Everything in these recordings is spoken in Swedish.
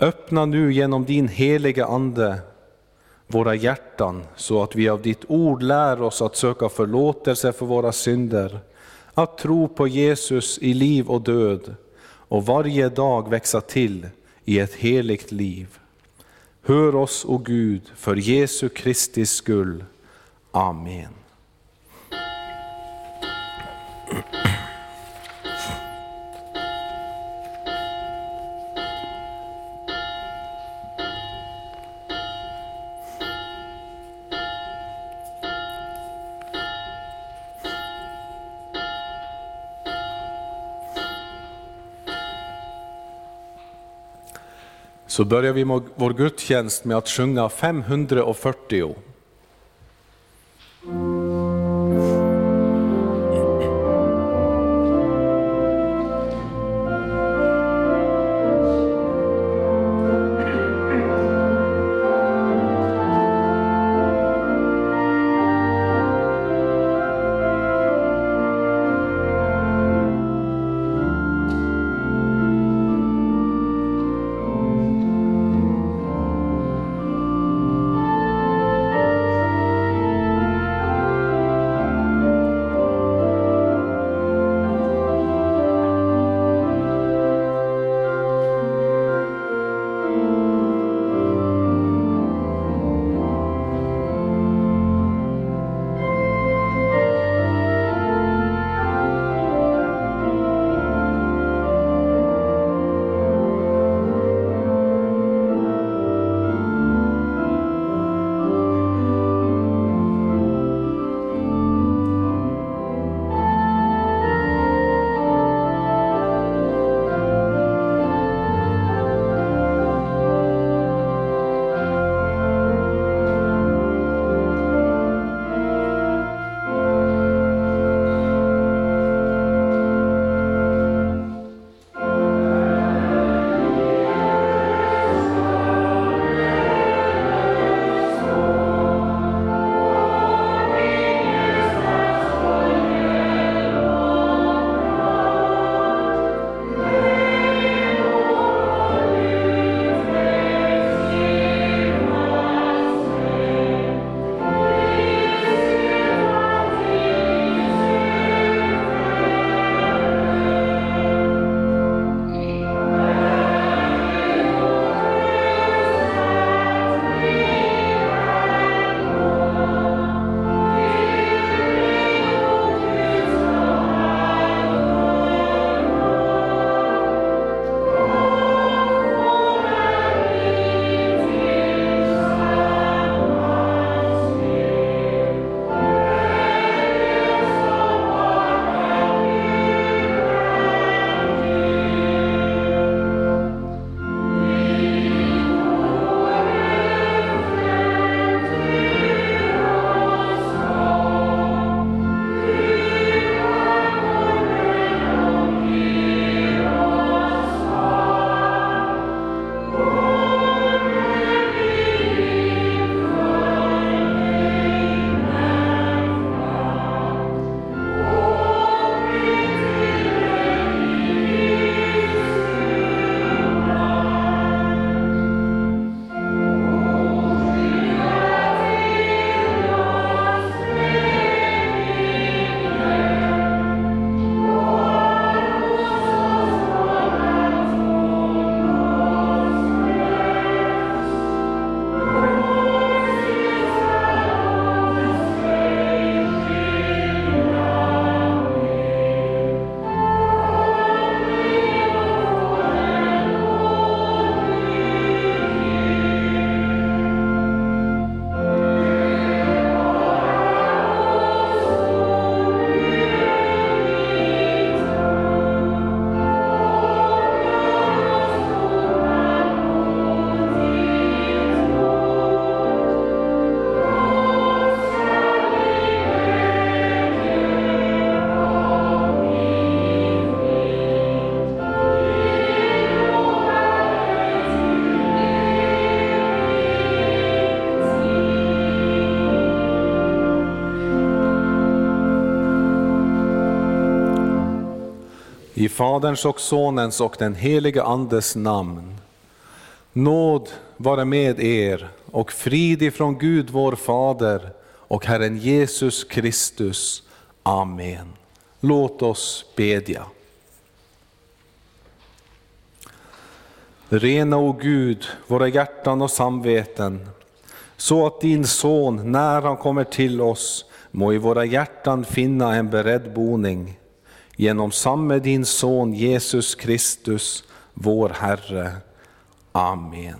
Öppna nu genom din heliga Ande våra hjärtan så att vi av ditt ord lär oss att söka förlåtelse för våra synder, att tro på Jesus i liv och död och varje dag växa till i ett heligt liv. Hör oss, o Gud, för Jesu Kristi skull. Amen. Så börjar vi vår gudstjänst med att sjunga 540. Faderns och Sonens och den helige Andes namn. Nåd vare med er och frid ifrån Gud vår Fader och Herren Jesus Kristus. Amen. Låt oss bedja. Rena, o Gud, våra hjärtan och samveten, så att din son, när han kommer till oss, må i våra hjärtan finna en beredd boning. Genom samme din son Jesus Kristus, vår Herre. Amen.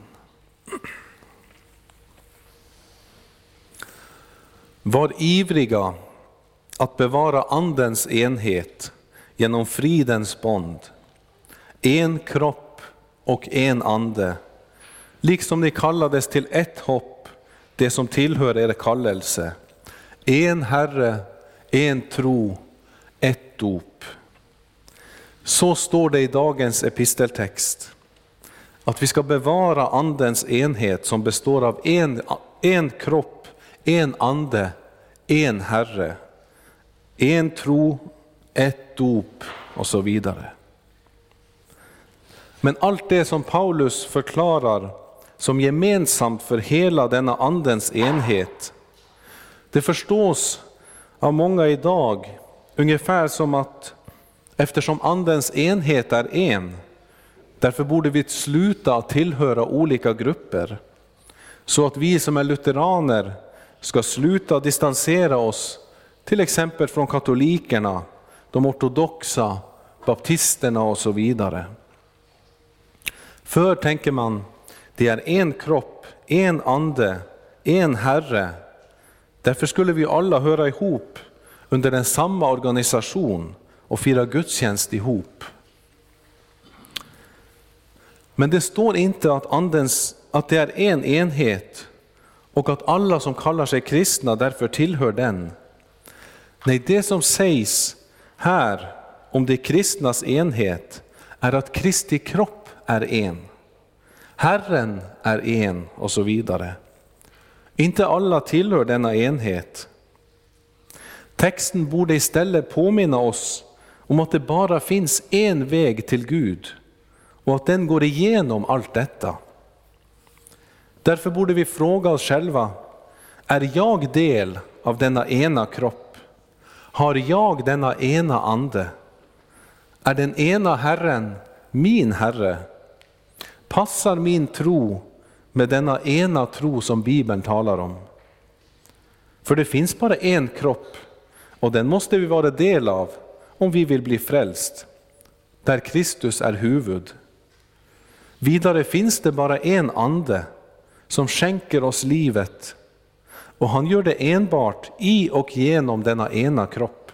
Var ivriga att bevara Andens enhet genom fridens bond. En kropp och en ande, liksom ni kallades till ett hopp, det som tillhör er kallelse. En Herre, en tro, ett dop. Så står det i dagens episteltext att vi ska bevara Andens enhet som består av en, en kropp, en ande, en Herre, en tro, ett dop och så vidare. Men allt det som Paulus förklarar som gemensamt för hela denna Andens enhet, det förstås av många idag ungefär som att eftersom Andens enhet är en, Därför borde vi sluta tillhöra olika grupper. Så att vi som är lutheraner ska sluta distansera oss till exempel från katolikerna, de ortodoxa, baptisterna och så vidare. För, tänker man, det är en kropp, en ande, en Herre. Därför skulle vi alla höra ihop under en samma organisation och fira gudstjänst ihop. Men det står inte att, andens, att det är en enhet och att alla som kallar sig kristna därför tillhör den. Nej, det som sägs här om de kristnas enhet är att Kristi kropp är en. Herren är en och så vidare. Inte alla tillhör denna enhet. Texten borde istället påminna oss om att det bara finns en väg till Gud och att den går igenom allt detta. Därför borde vi fråga oss själva, är jag del av denna ena kropp? Har jag denna ena ande? Är den ena Herren min Herre? Passar min tro med denna ena tro som Bibeln talar om? För det finns bara en kropp och den måste vi vara del av om vi vill bli frälst, där Kristus är huvud. Vidare finns det bara en ande som skänker oss livet och han gör det enbart i och genom denna ena kropp.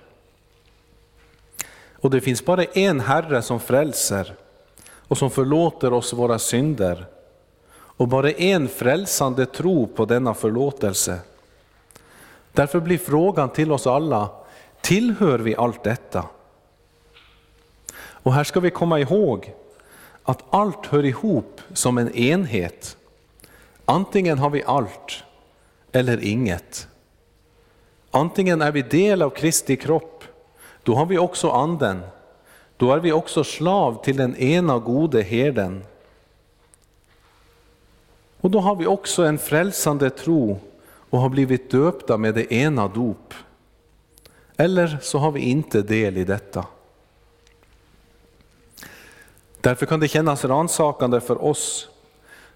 Och det finns bara en Herre som frälser och som förlåter oss våra synder och bara en frälsande tro på denna förlåtelse. Därför blir frågan till oss alla, tillhör vi allt detta? Och här ska vi komma ihåg att allt hör ihop som en enhet. Antingen har vi allt eller inget. Antingen är vi del av Kristi kropp, då har vi också anden. Då är vi också slav till den ena gode herden. Och då har vi också en frälsande tro och har blivit döpta med det ena dop. Eller så har vi inte del i detta. Därför kan det kännas ransakande för oss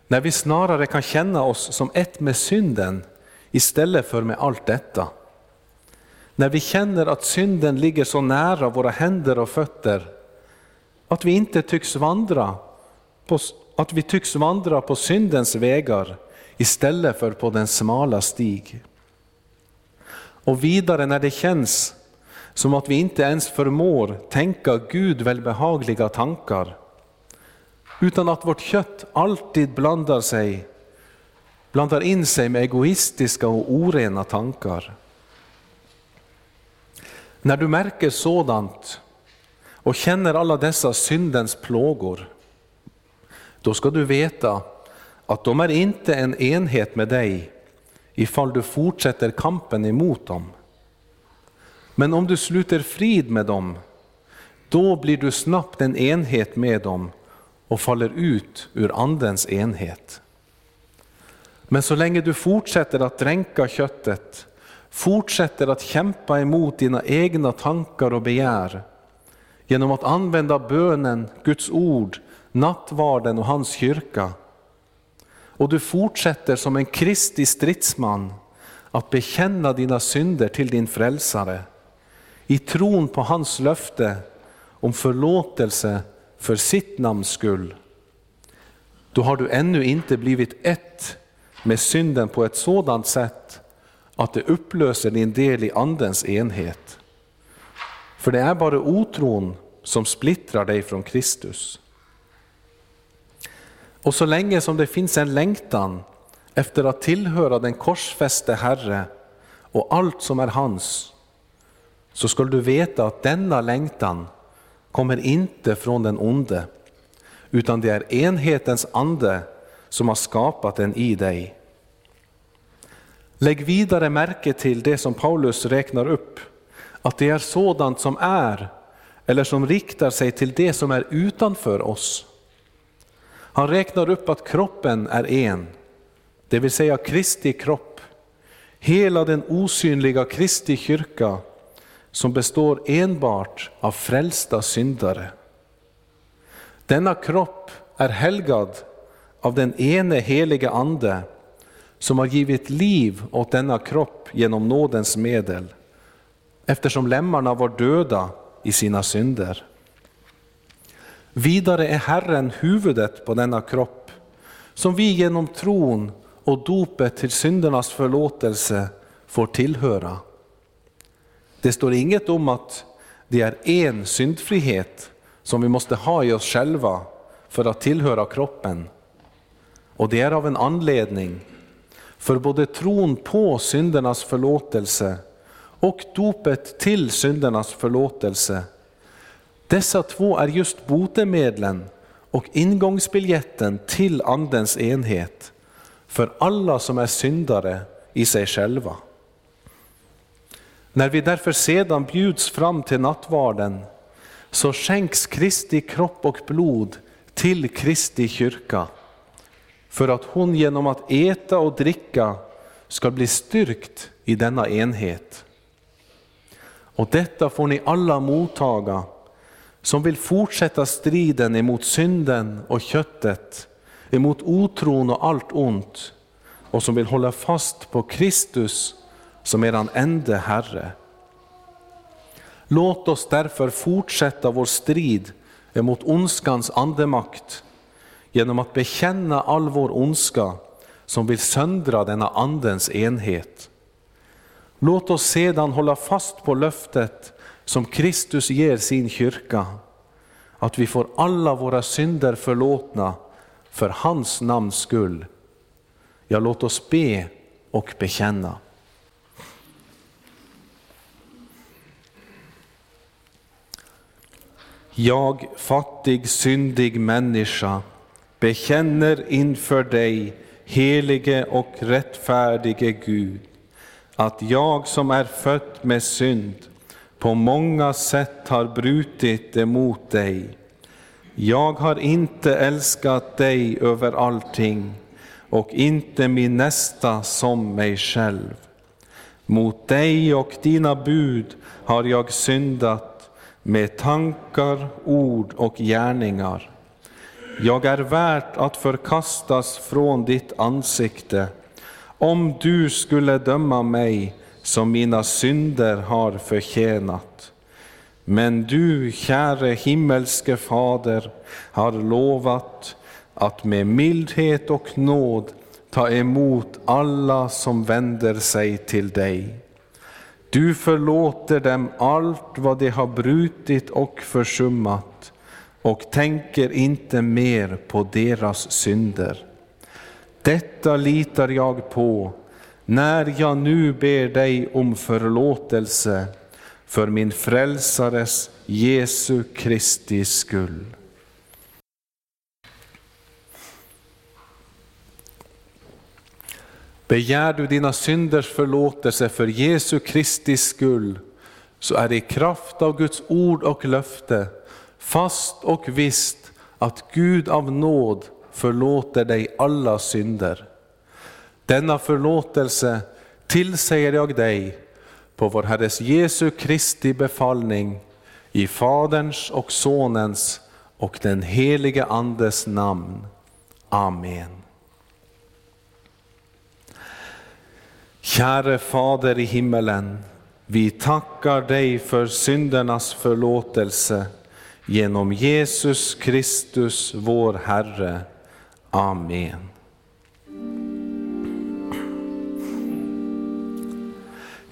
när vi snarare kan känna oss som ett med synden istället för med allt detta. När vi känner att synden ligger så nära våra händer och fötter att vi inte tycks vandra på, att vi tycks vandra på syndens vägar istället för på den smala stig. Och vidare när det känns som att vi inte ens förmår tänka Gud välbehagliga tankar utan att vårt kött alltid blandar sig, blandar in sig med egoistiska och orena tankar. När du märker sådant och känner alla dessa syndens plågor, då ska du veta att de är inte en enhet med dig ifall du fortsätter kampen emot dem. Men om du sluter frid med dem, då blir du snabbt en enhet med dem och faller ut ur Andens enhet. Men så länge du fortsätter att dränka köttet, fortsätter att kämpa emot dina egna tankar och begär, genom att använda bönen, Guds ord, nattvarden och hans kyrka, och du fortsätter som en Kristi stridsman att bekänna dina synder till din frälsare i tron på hans löfte om förlåtelse för sitt namns skull, då har du ännu inte blivit ett med synden på ett sådant sätt att det upplöser din del i Andens enhet. För det är bara otron som splittrar dig från Kristus. Och så länge som det finns en längtan efter att tillhöra den korsfäste Herre och allt som är hans, så skall du veta att denna längtan kommer inte från den onde, utan det är enhetens ande som har skapat den i dig. Lägg vidare märke till det som Paulus räknar upp, att det är sådant som är eller som riktar sig till det som är utanför oss. Han räknar upp att kroppen är en, det vill säga Kristi kropp, hela den osynliga Kristi kyrka som består enbart av frälsta syndare. Denna kropp är helgad av den ene helige Ande som har givit liv åt denna kropp genom nådens medel, eftersom lemmarna var döda i sina synder. Vidare är Herren huvudet på denna kropp, som vi genom tron och dopet till syndernas förlåtelse får tillhöra. Det står inget om att det är en syndfrihet som vi måste ha i oss själva för att tillhöra kroppen. Och det är av en anledning, för både tron på syndernas förlåtelse och dopet till syndernas förlåtelse, dessa två är just botemedlen och ingångsbiljetten till Andens enhet för alla som är syndare i sig själva. När vi därför sedan bjuds fram till nattvarden så skänks Kristi kropp och blod till Kristi kyrka för att hon genom att äta och dricka ska bli styrkt i denna enhet. Och detta får ni alla mottaga som vill fortsätta striden emot synden och köttet, emot otron och allt ont och som vill hålla fast på Kristus som eran ende Herre. Låt oss därför fortsätta vår strid emot ondskans andemakt genom att bekänna all vår ondska som vill söndra denna andens enhet. Låt oss sedan hålla fast på löftet som Kristus ger sin kyrka, att vi får alla våra synder förlåtna för hans namns skull. Ja, låt oss be och bekänna. Jag, fattig, syndig människa, bekänner inför dig, helige och rättfärdige Gud, att jag som är född med synd på många sätt har brutit emot dig. Jag har inte älskat dig över allting och inte min nästa som mig själv. Mot dig och dina bud har jag syndat med tankar, ord och gärningar. Jag är värt att förkastas från ditt ansikte om du skulle döma mig som mina synder har förtjänat. Men du, käre himmelske Fader, har lovat att med mildhet och nåd ta emot alla som vänder sig till dig. Du förlåter dem allt vad de har brutit och försummat och tänker inte mer på deras synder. Detta litar jag på när jag nu ber dig om förlåtelse för min frälsares Jesu Kristi skull. Begär du dina synders förlåtelse för Jesu Kristi skull, så är det i kraft av Guds ord och löfte fast och visst att Gud av nåd förlåter dig alla synder. Denna förlåtelse tillsäger jag dig på vår Herres Jesu Kristi befallning i Faderns och Sonens och den helige Andes namn. Amen. Käre Fader i himmelen, vi tackar dig för syndernas förlåtelse genom Jesus Kristus, vår Herre. Amen.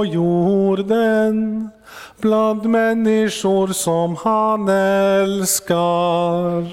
På jorden bland människor som han älskar.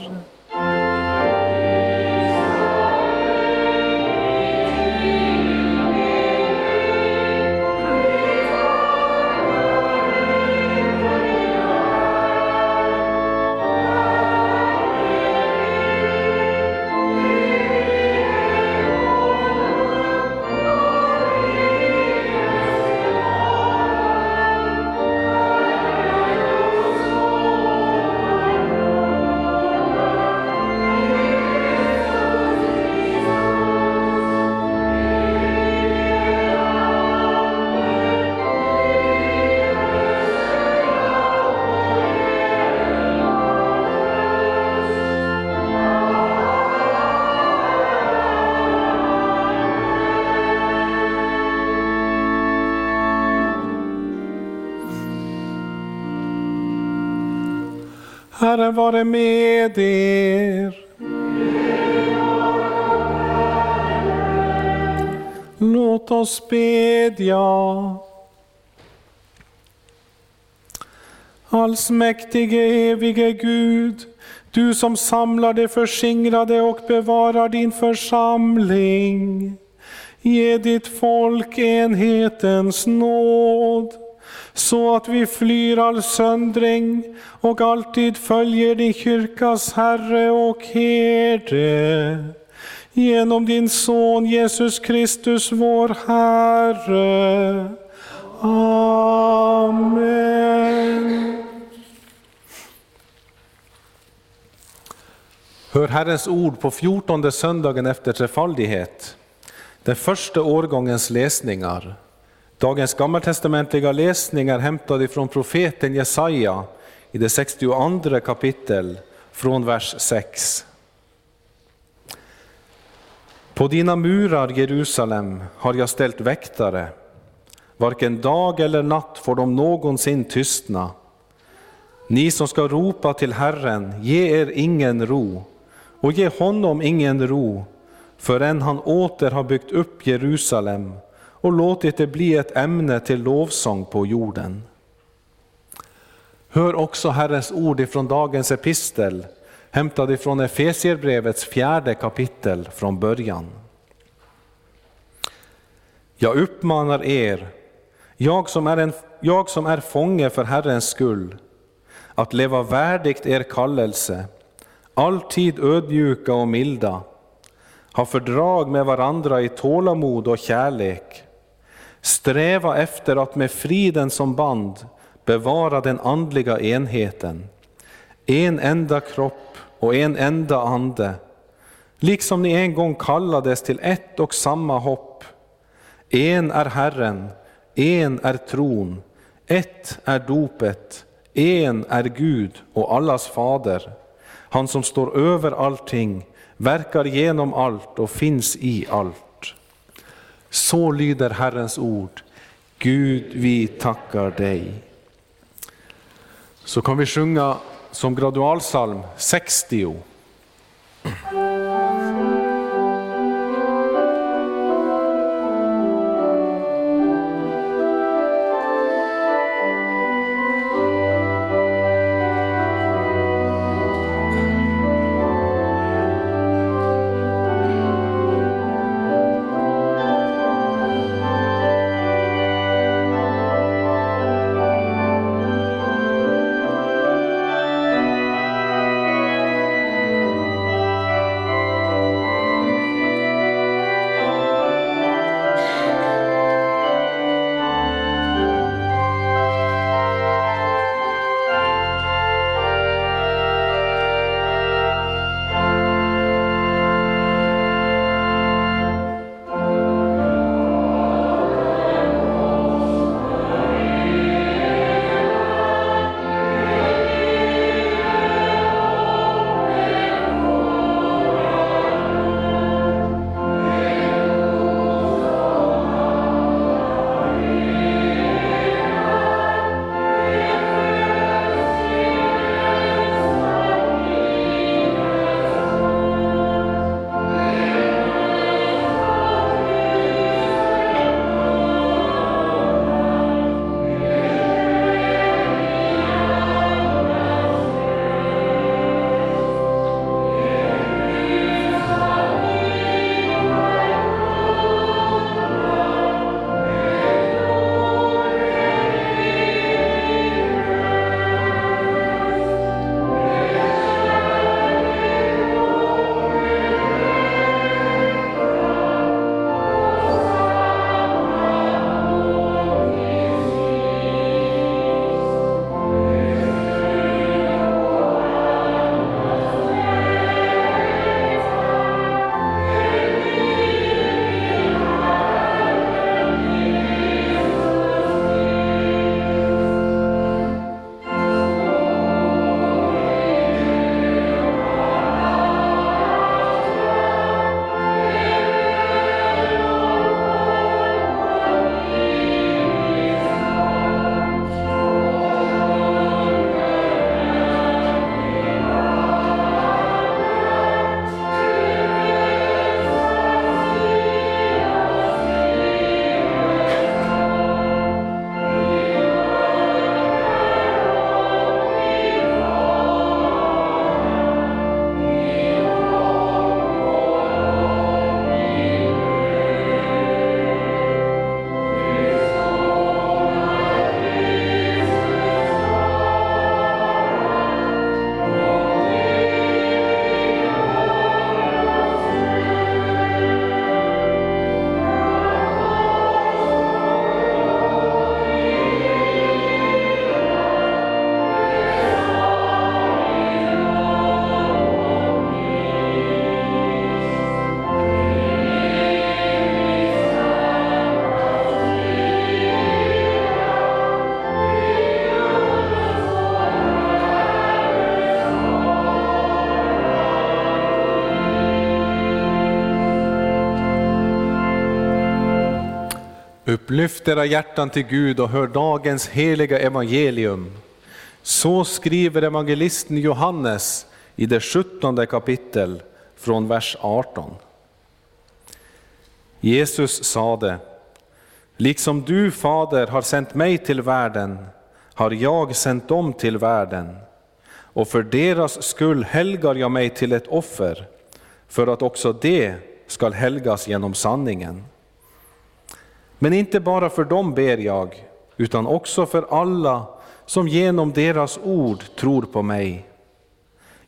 Herren vare med er. Låt oss bedja. Allsmäktige evige Gud, du som samlar de förskingrade och bevarar din församling. Ge ditt folk enhetens nåd så att vi flyr all söndring och alltid följer din kyrkas Herre och Herde. Genom din Son Jesus Kristus, vår Herre. Amen. Hör Herrens ord på fjortonde söndagen efter trefaldighet, den första årgångens läsningar. Dagens gammaltestamentliga läsning är hämtad från profeten Jesaja i det 62 kapitel från vers 6. På dina murar, Jerusalem, har jag ställt väktare. Varken dag eller natt får de någonsin tystna. Ni som ska ropa till Herren, ge er ingen ro, och ge honom ingen ro, förrän han åter har byggt upp Jerusalem och låtit det bli ett ämne till lovsång på jorden. Hör också Herrens ord ifrån dagens epistel, hämtad ifrån Efesierbrevets fjärde kapitel från början. Jag uppmanar er, jag som, är en, jag som är fånge för Herrens skull, att leva värdigt er kallelse, alltid ödmjuka och milda, ha fördrag med varandra i tålamod och kärlek, Sträva efter att med friden som band bevara den andliga enheten. En enda kropp och en enda ande, liksom ni en gång kallades till ett och samma hopp. En är Herren, en är tron, ett är dopet, en är Gud och allas fader, han som står över allting, verkar genom allt och finns i allt. Så lyder Herrens ord. Gud, vi tackar dig. Så kan vi sjunga som gradualsalm 60. Lyft era hjärtan till Gud och hör dagens heliga evangelium. Så skriver evangelisten Johannes i det sjuttonde kapitel från vers 18. Jesus sade, liksom du fader har sänt mig till världen har jag sänt dem till världen och för deras skull helgar jag mig till ett offer för att också det skall helgas genom sanningen. Men inte bara för dem ber jag, utan också för alla som genom deras ord tror på mig.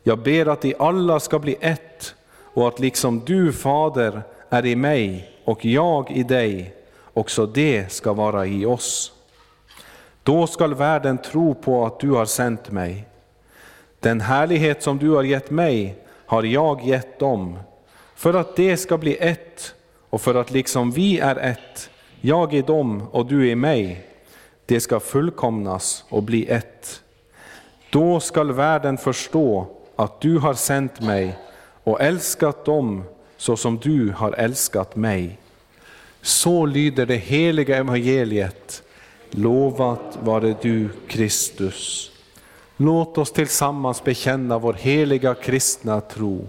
Jag ber att de alla ska bli ett och att liksom du, Fader, är i mig och jag i dig, också det ska vara i oss. Då skall världen tro på att du har sänt mig. Den härlighet som du har gett mig har jag gett dem, för att det ska bli ett och för att liksom vi är ett, jag i dem och du i mig, det ska fullkomnas och bli ett. Då skall världen förstå att du har sänt mig och älskat dem så som du har älskat mig. Så lyder det heliga evangeliet. Lovat vare du Kristus. Låt oss tillsammans bekänna vår heliga kristna tro.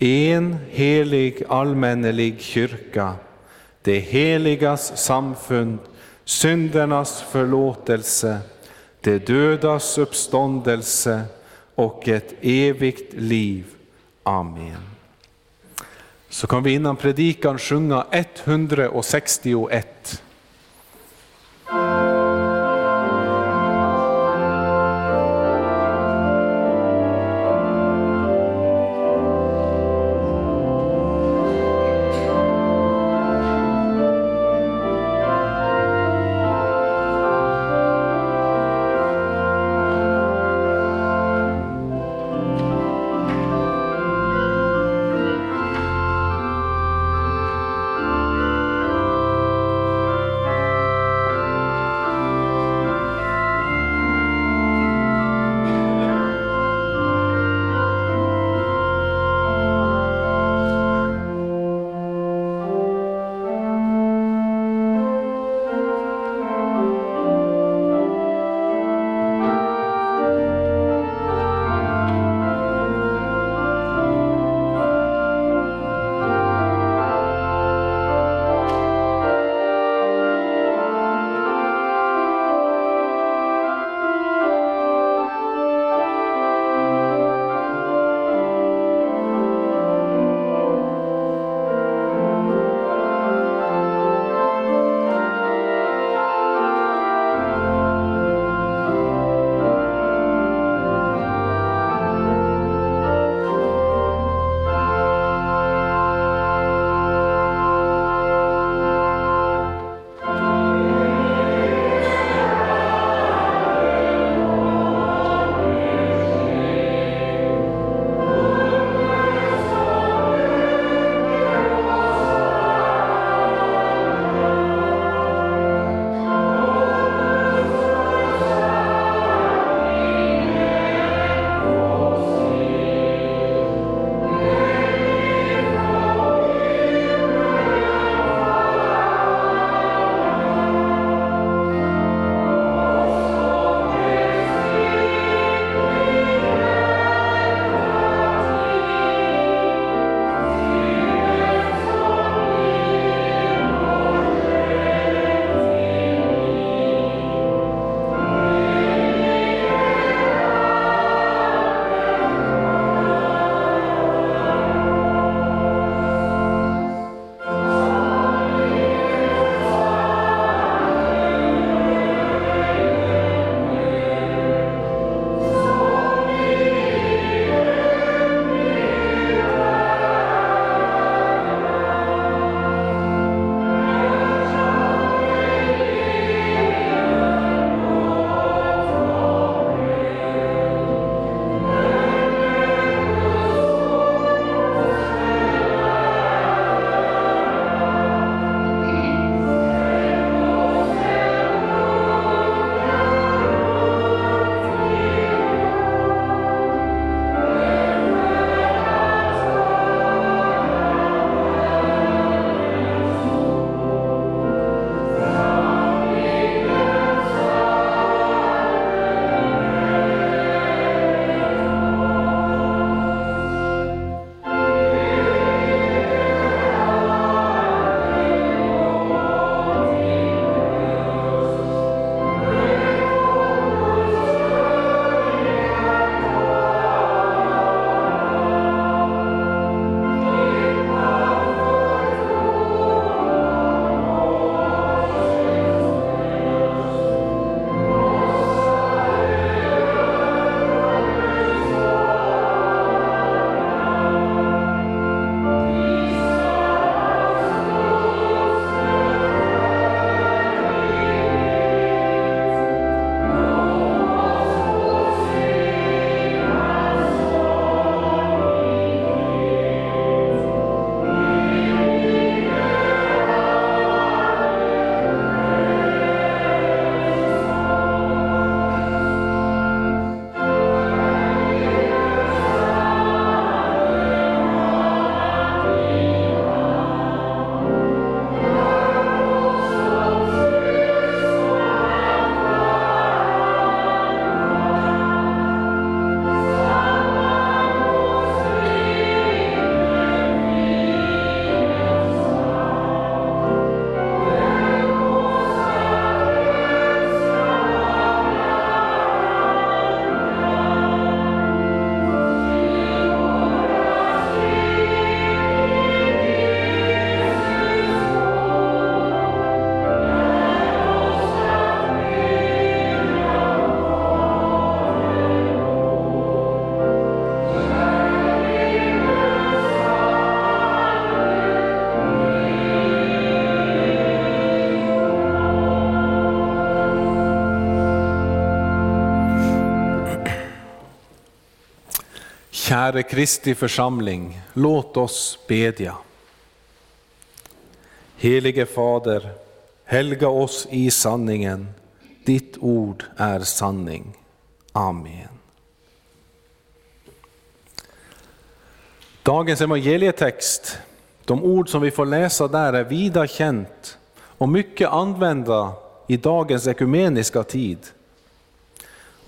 en helig allmännelig kyrka, det heligas samfund, syndernas förlåtelse, de dödas uppståndelse och ett evigt liv. Amen. Så kan vi innan predikan sjunga 161. Herre Kristi församling, låt oss bedja. Helige Fader, helga oss i sanningen. Ditt ord är sanning. Amen. Dagens evangelietext, de ord som vi får läsa där är vida känt och mycket använda i dagens ekumeniska tid.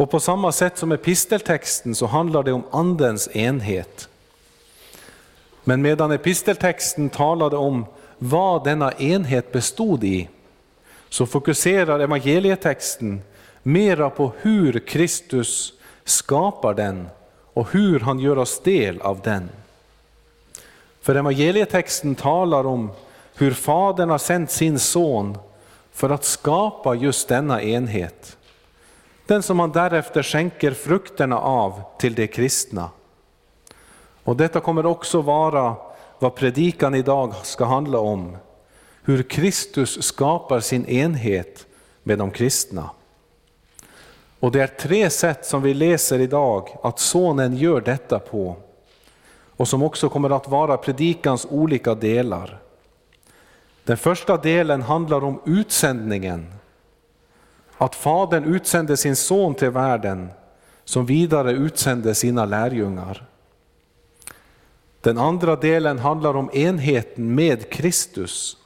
Och på samma sätt som episteltexten så handlar det om Andens enhet. Men medan episteltexten talade om vad denna enhet bestod i, så fokuserar evangelietexten mera på hur Kristus skapar den och hur han gör oss del av den. För evangelietexten talar om hur Fadern har sänt sin son för att skapa just denna enhet. Den som han därefter skänker frukterna av till de kristna. Och detta kommer också vara vad predikan idag ska handla om. Hur Kristus skapar sin enhet med de kristna. Och det är tre sätt som vi läser idag att sonen gör detta på. Och som också kommer att vara predikans olika delar. Den första delen handlar om utsändningen. Att Fadern utsände sin son till världen som vidare utsände sina lärjungar. Den andra delen handlar om enheten med Kristus.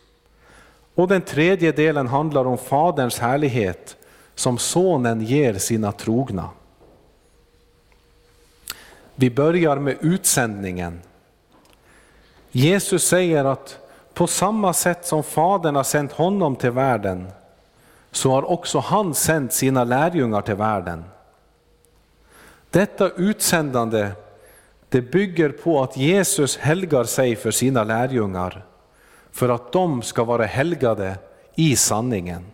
Och den tredje delen handlar om Faderns härlighet som Sonen ger sina trogna. Vi börjar med utsändningen. Jesus säger att på samma sätt som Fadern har sänt honom till världen så har också han sänt sina lärjungar till världen. Detta utsändande det bygger på att Jesus helgar sig för sina lärjungar för att de ska vara helgade i sanningen.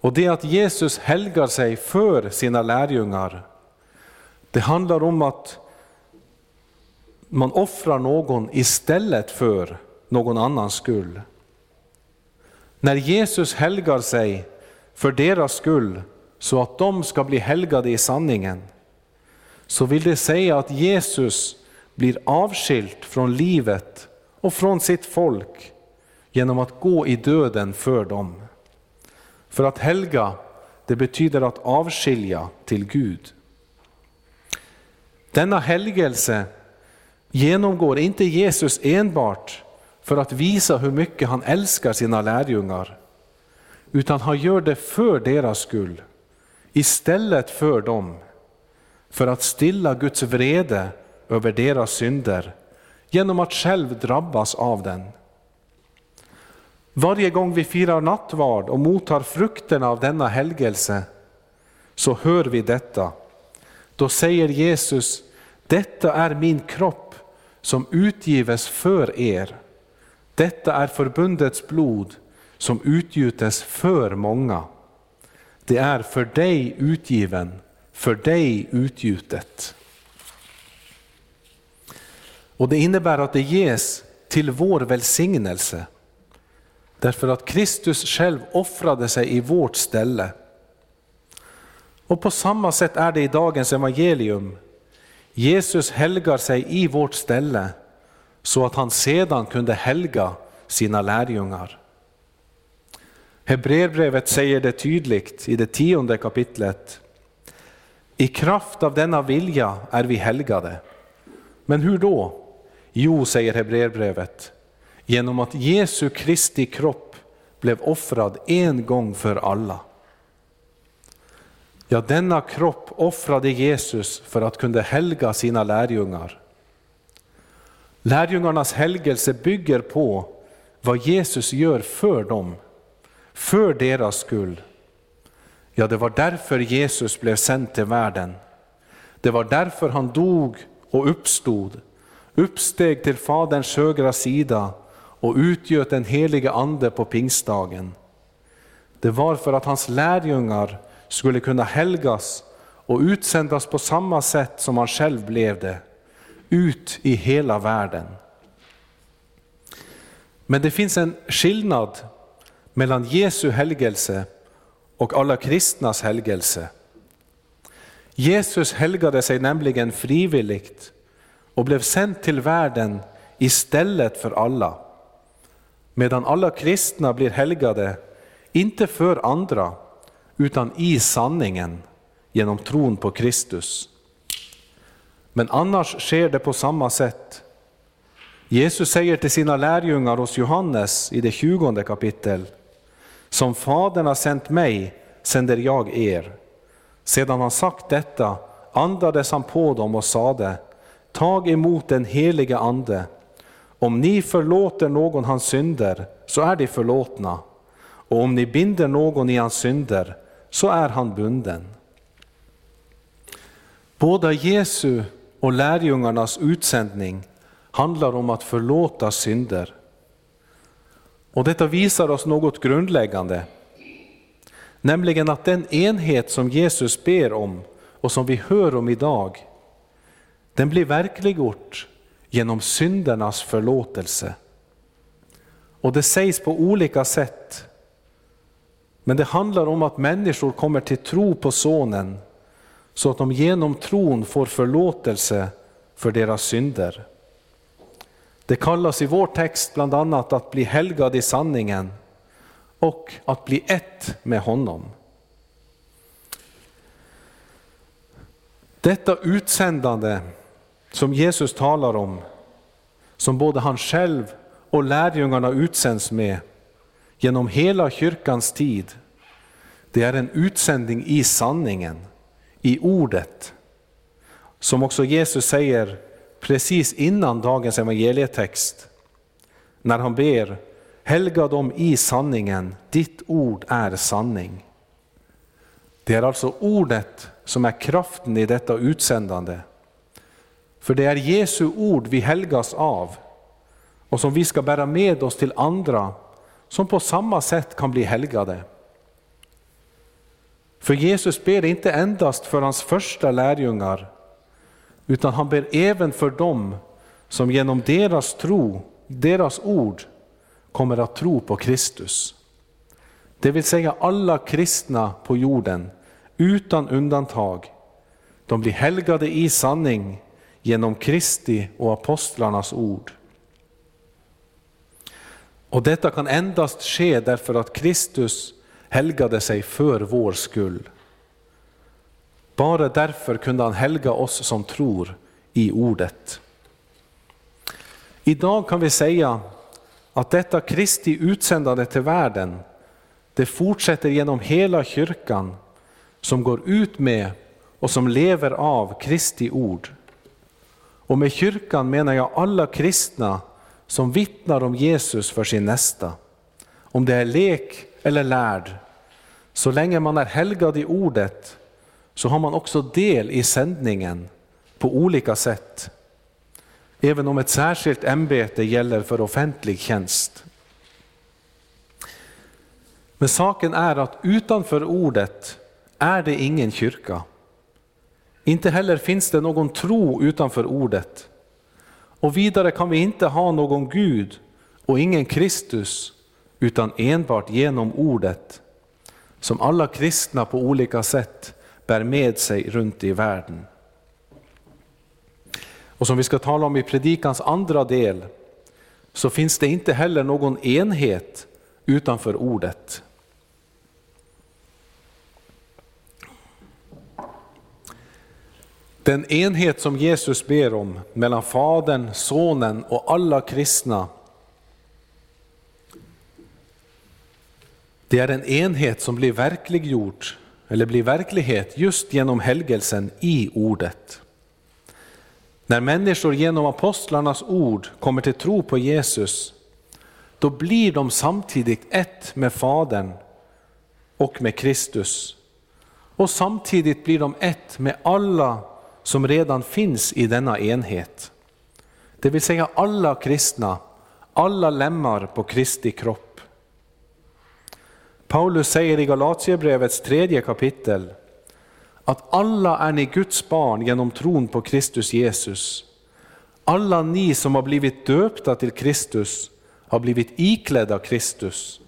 Och det att Jesus helgar sig för sina lärjungar, det handlar om att man offrar någon istället för någon annans skull. När Jesus helgar sig för deras skull så att de ska bli helgade i sanningen, så vill det säga att Jesus blir avskilt från livet och från sitt folk genom att gå i döden för dem. För att helga, det betyder att avskilja till Gud. Denna helgelse genomgår inte Jesus enbart för att visa hur mycket han älskar sina lärjungar, utan han gör det för deras skull, istället för dem, för att stilla Guds vrede över deras synder genom att själv drabbas av den. Varje gång vi firar nattvard och mottar frukterna av denna helgelse så hör vi detta. Då säger Jesus, detta är min kropp som utgives för er. Detta är förbundets blod som utgjutes för många. Det är för dig utgiven, för dig utgjutet. Och det innebär att det ges till vår välsignelse. Därför att Kristus själv offrade sig i vårt ställe. Och på samma sätt är det i dagens evangelium. Jesus helgar sig i vårt ställe så att han sedan kunde helga sina lärjungar. Hebreerbrevet säger det tydligt i det tionde kapitlet. I kraft av denna vilja är vi helgade. Men hur då? Jo, säger Hebreerbrevet, genom att Jesu Kristi kropp blev offrad en gång för alla. Ja, denna kropp offrade Jesus för att kunna helga sina lärjungar. Lärjungarnas helgelse bygger på vad Jesus gör för dem, för deras skull. Ja, det var därför Jesus blev sänd till världen. Det var därför han dog och uppstod uppsteg till Faderns högra sida och utgöt den helige Ande på pingstdagen. Det var för att hans lärjungar skulle kunna helgas och utsändas på samma sätt som han själv blev det, ut i hela världen. Men det finns en skillnad mellan Jesu helgelse och alla kristnas helgelse. Jesus helgade sig nämligen frivilligt och blev sänd till världen istället för alla. Medan alla kristna blir helgade, inte för andra, utan i sanningen genom tron på Kristus. Men annars sker det på samma sätt. Jesus säger till sina lärjungar hos Johannes i det tjugonde kapitel. Som Fadern har sänt mig sänder jag er. Sedan han sagt detta andades han på dem och sade, tag emot den helige Ande. Om ni förlåter någon hans synder så är de förlåtna, och om ni binder någon i hans synder så är han bunden. Båda Jesu och lärjungarnas utsändning handlar om att förlåta synder. Och detta visar oss något grundläggande, nämligen att den enhet som Jesus ber om och som vi hör om idag, den blir verkliggjort genom syndernas förlåtelse. Och det sägs på olika sätt, men det handlar om att människor kommer till tro på Sonen så att de genom tron får förlåtelse för deras synder. Det kallas i vår text bland annat att bli helgad i sanningen och att bli ett med honom. Detta utsändande som Jesus talar om, som både han själv och lärjungarna utsänds med genom hela kyrkans tid, det är en utsändning i sanningen, i ordet. Som också Jesus säger precis innan dagens evangelietext, när han ber Helga dem i sanningen, ditt ord är sanning. Det är alltså ordet som är kraften i detta utsändande. För det är Jesu ord vi helgas av och som vi ska bära med oss till andra som på samma sätt kan bli helgade. För Jesus ber inte endast för hans första lärjungar, utan han ber även för dem som genom deras tro, deras ord, kommer att tro på Kristus. Det vill säga alla kristna på jorden, utan undantag. De blir helgade i sanning genom Kristi och apostlarnas ord. Och detta kan endast ske därför att Kristus helgade sig för vår skull. Bara därför kunde han helga oss som tror i ordet. Idag kan vi säga att detta Kristi utsändande till världen, det fortsätter genom hela kyrkan som går ut med och som lever av Kristi ord. Och med kyrkan menar jag alla kristna som vittnar om Jesus för sin nästa. Om det är lek eller lärd, så länge man är helgad i ordet så har man också del i sändningen på olika sätt även om ett särskilt ämbete gäller för offentlig tjänst. Men saken är att utanför ordet är det ingen kyrka. Inte heller finns det någon tro utanför ordet. Och vidare kan vi inte ha någon Gud och ingen Kristus utan enbart genom ordet som alla kristna på olika sätt bär med sig runt i världen. Och som vi ska tala om i predikans andra del, så finns det inte heller någon enhet utanför ordet. Den enhet som Jesus ber om mellan Fadern, Sonen och alla kristna, det är en enhet som blir verkliggjord, eller blir verklighet just genom helgelsen i ordet. När människor genom apostlarnas ord kommer till tro på Jesus, då blir de samtidigt ett med Fadern och med Kristus. Och samtidigt blir de ett med alla som redan finns i denna enhet. Det vill säga alla kristna, alla lemmar på Kristi kropp. Paulus säger i Galatierbrevets tredje kapitel att alla är ni Guds barn genom tron på Kristus Jesus. Alla ni som har blivit döpta till Kristus har blivit iklädda Kristus.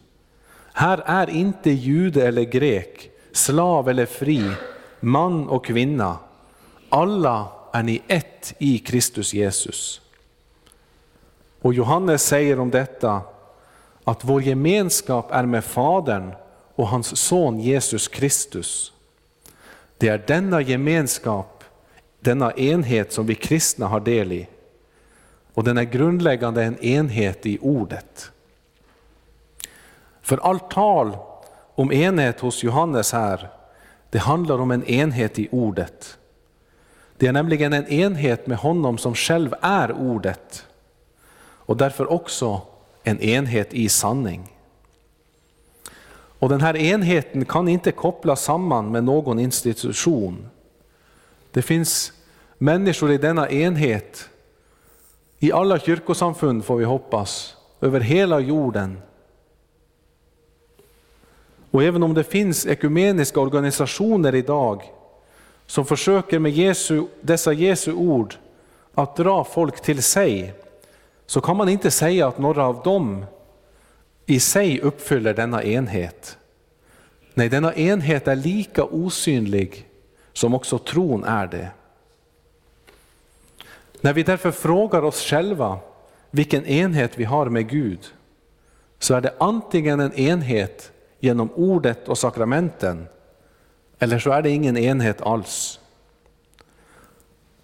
Här är inte jude eller grek, slav eller fri, man och kvinna, alla är ni ett i Kristus Jesus. Och Johannes säger om detta att vår gemenskap är med Fadern och hans son Jesus Kristus. Det är denna gemenskap, denna enhet som vi kristna har del i. Och den är grundläggande en enhet i ordet. För allt tal om enhet hos Johannes här, det handlar om en enhet i ordet. Det är nämligen en enhet med honom som själv är ordet och därför också en enhet i sanning. Och den här enheten kan inte kopplas samman med någon institution. Det finns människor i denna enhet, i alla kyrkosamfund får vi hoppas, över hela jorden. Och även om det finns ekumeniska organisationer idag som försöker med Jesu, dessa Jesu ord att dra folk till sig, så kan man inte säga att några av dem i sig uppfyller denna enhet. Nej, denna enhet är lika osynlig som också tron är det. När vi därför frågar oss själva vilken enhet vi har med Gud, så är det antingen en enhet genom ordet och sakramenten, eller så är det ingen enhet alls.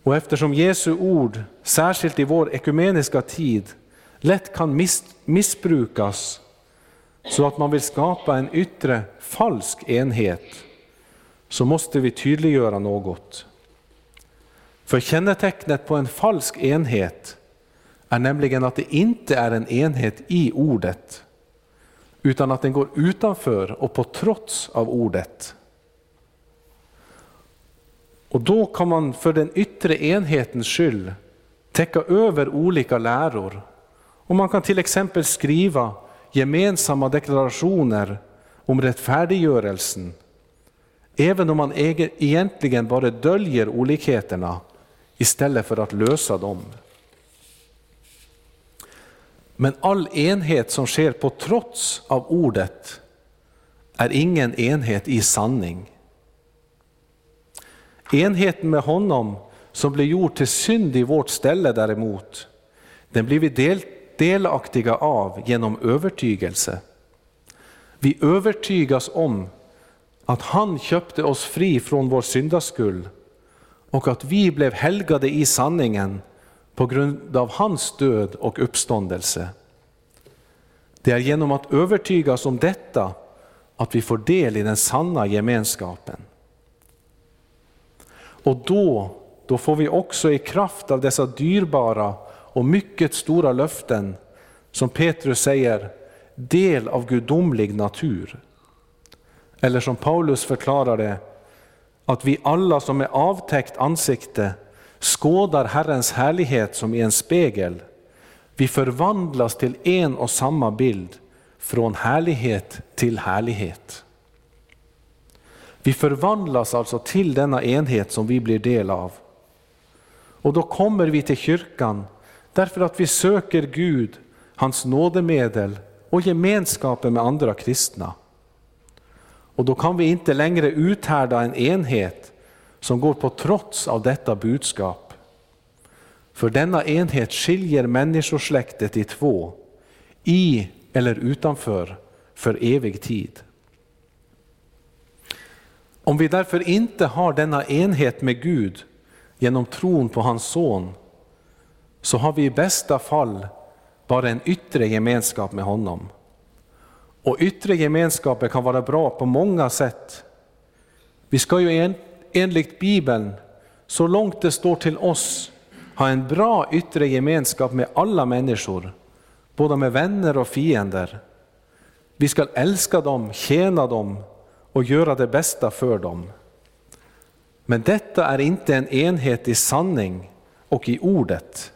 Och eftersom Jesu ord, särskilt i vår ekumeniska tid, lätt kan miss missbrukas så att man vill skapa en yttre falsk enhet, så måste vi tydliggöra något. För kännetecknet på en falsk enhet är nämligen att det inte är en enhet i ordet, utan att den går utanför och på trots av ordet. Och då kan man för den yttre enhetens skull täcka över olika läror. Och man kan till exempel skriva gemensamma deklarationer om rättfärdiggörelsen, även om man egentligen bara döljer olikheterna istället för att lösa dem. Men all enhet som sker på trots av ordet är ingen enhet i sanning. Enheten med honom som blev gjord till synd i vårt ställe däremot, den blir vi del, delaktiga av genom övertygelse. Vi övertygas om att han köpte oss fri från vår syndaskuld och att vi blev helgade i sanningen på grund av hans död och uppståndelse. Det är genom att övertygas om detta att vi får del i den sanna gemenskapen. Och då, då får vi också i kraft av dessa dyrbara och mycket stora löften, som Petrus säger, del av gudomlig natur. Eller som Paulus förklarar det, att vi alla som är avtäckt ansikte skådar Herrens härlighet som i en spegel. Vi förvandlas till en och samma bild, från härlighet till härlighet. Vi förvandlas alltså till denna enhet som vi blir del av. Och då kommer vi till kyrkan därför att vi söker Gud, hans nådemedel och gemenskapen med andra kristna. Och då kan vi inte längre uthärda en enhet som går på trots av detta budskap. För denna enhet skiljer människosläktet i två, i eller utanför, för evig tid. Om vi därför inte har denna enhet med Gud genom tron på hans son, så har vi i bästa fall bara en yttre gemenskap med honom. Och yttre gemenskaper kan vara bra på många sätt. Vi ska ju en, enligt Bibeln, så långt det står till oss, ha en bra yttre gemenskap med alla människor, både med vänner och fiender. Vi ska älska dem, tjäna dem och göra det bästa för dem. Men detta är inte en enhet i sanning och i ordet.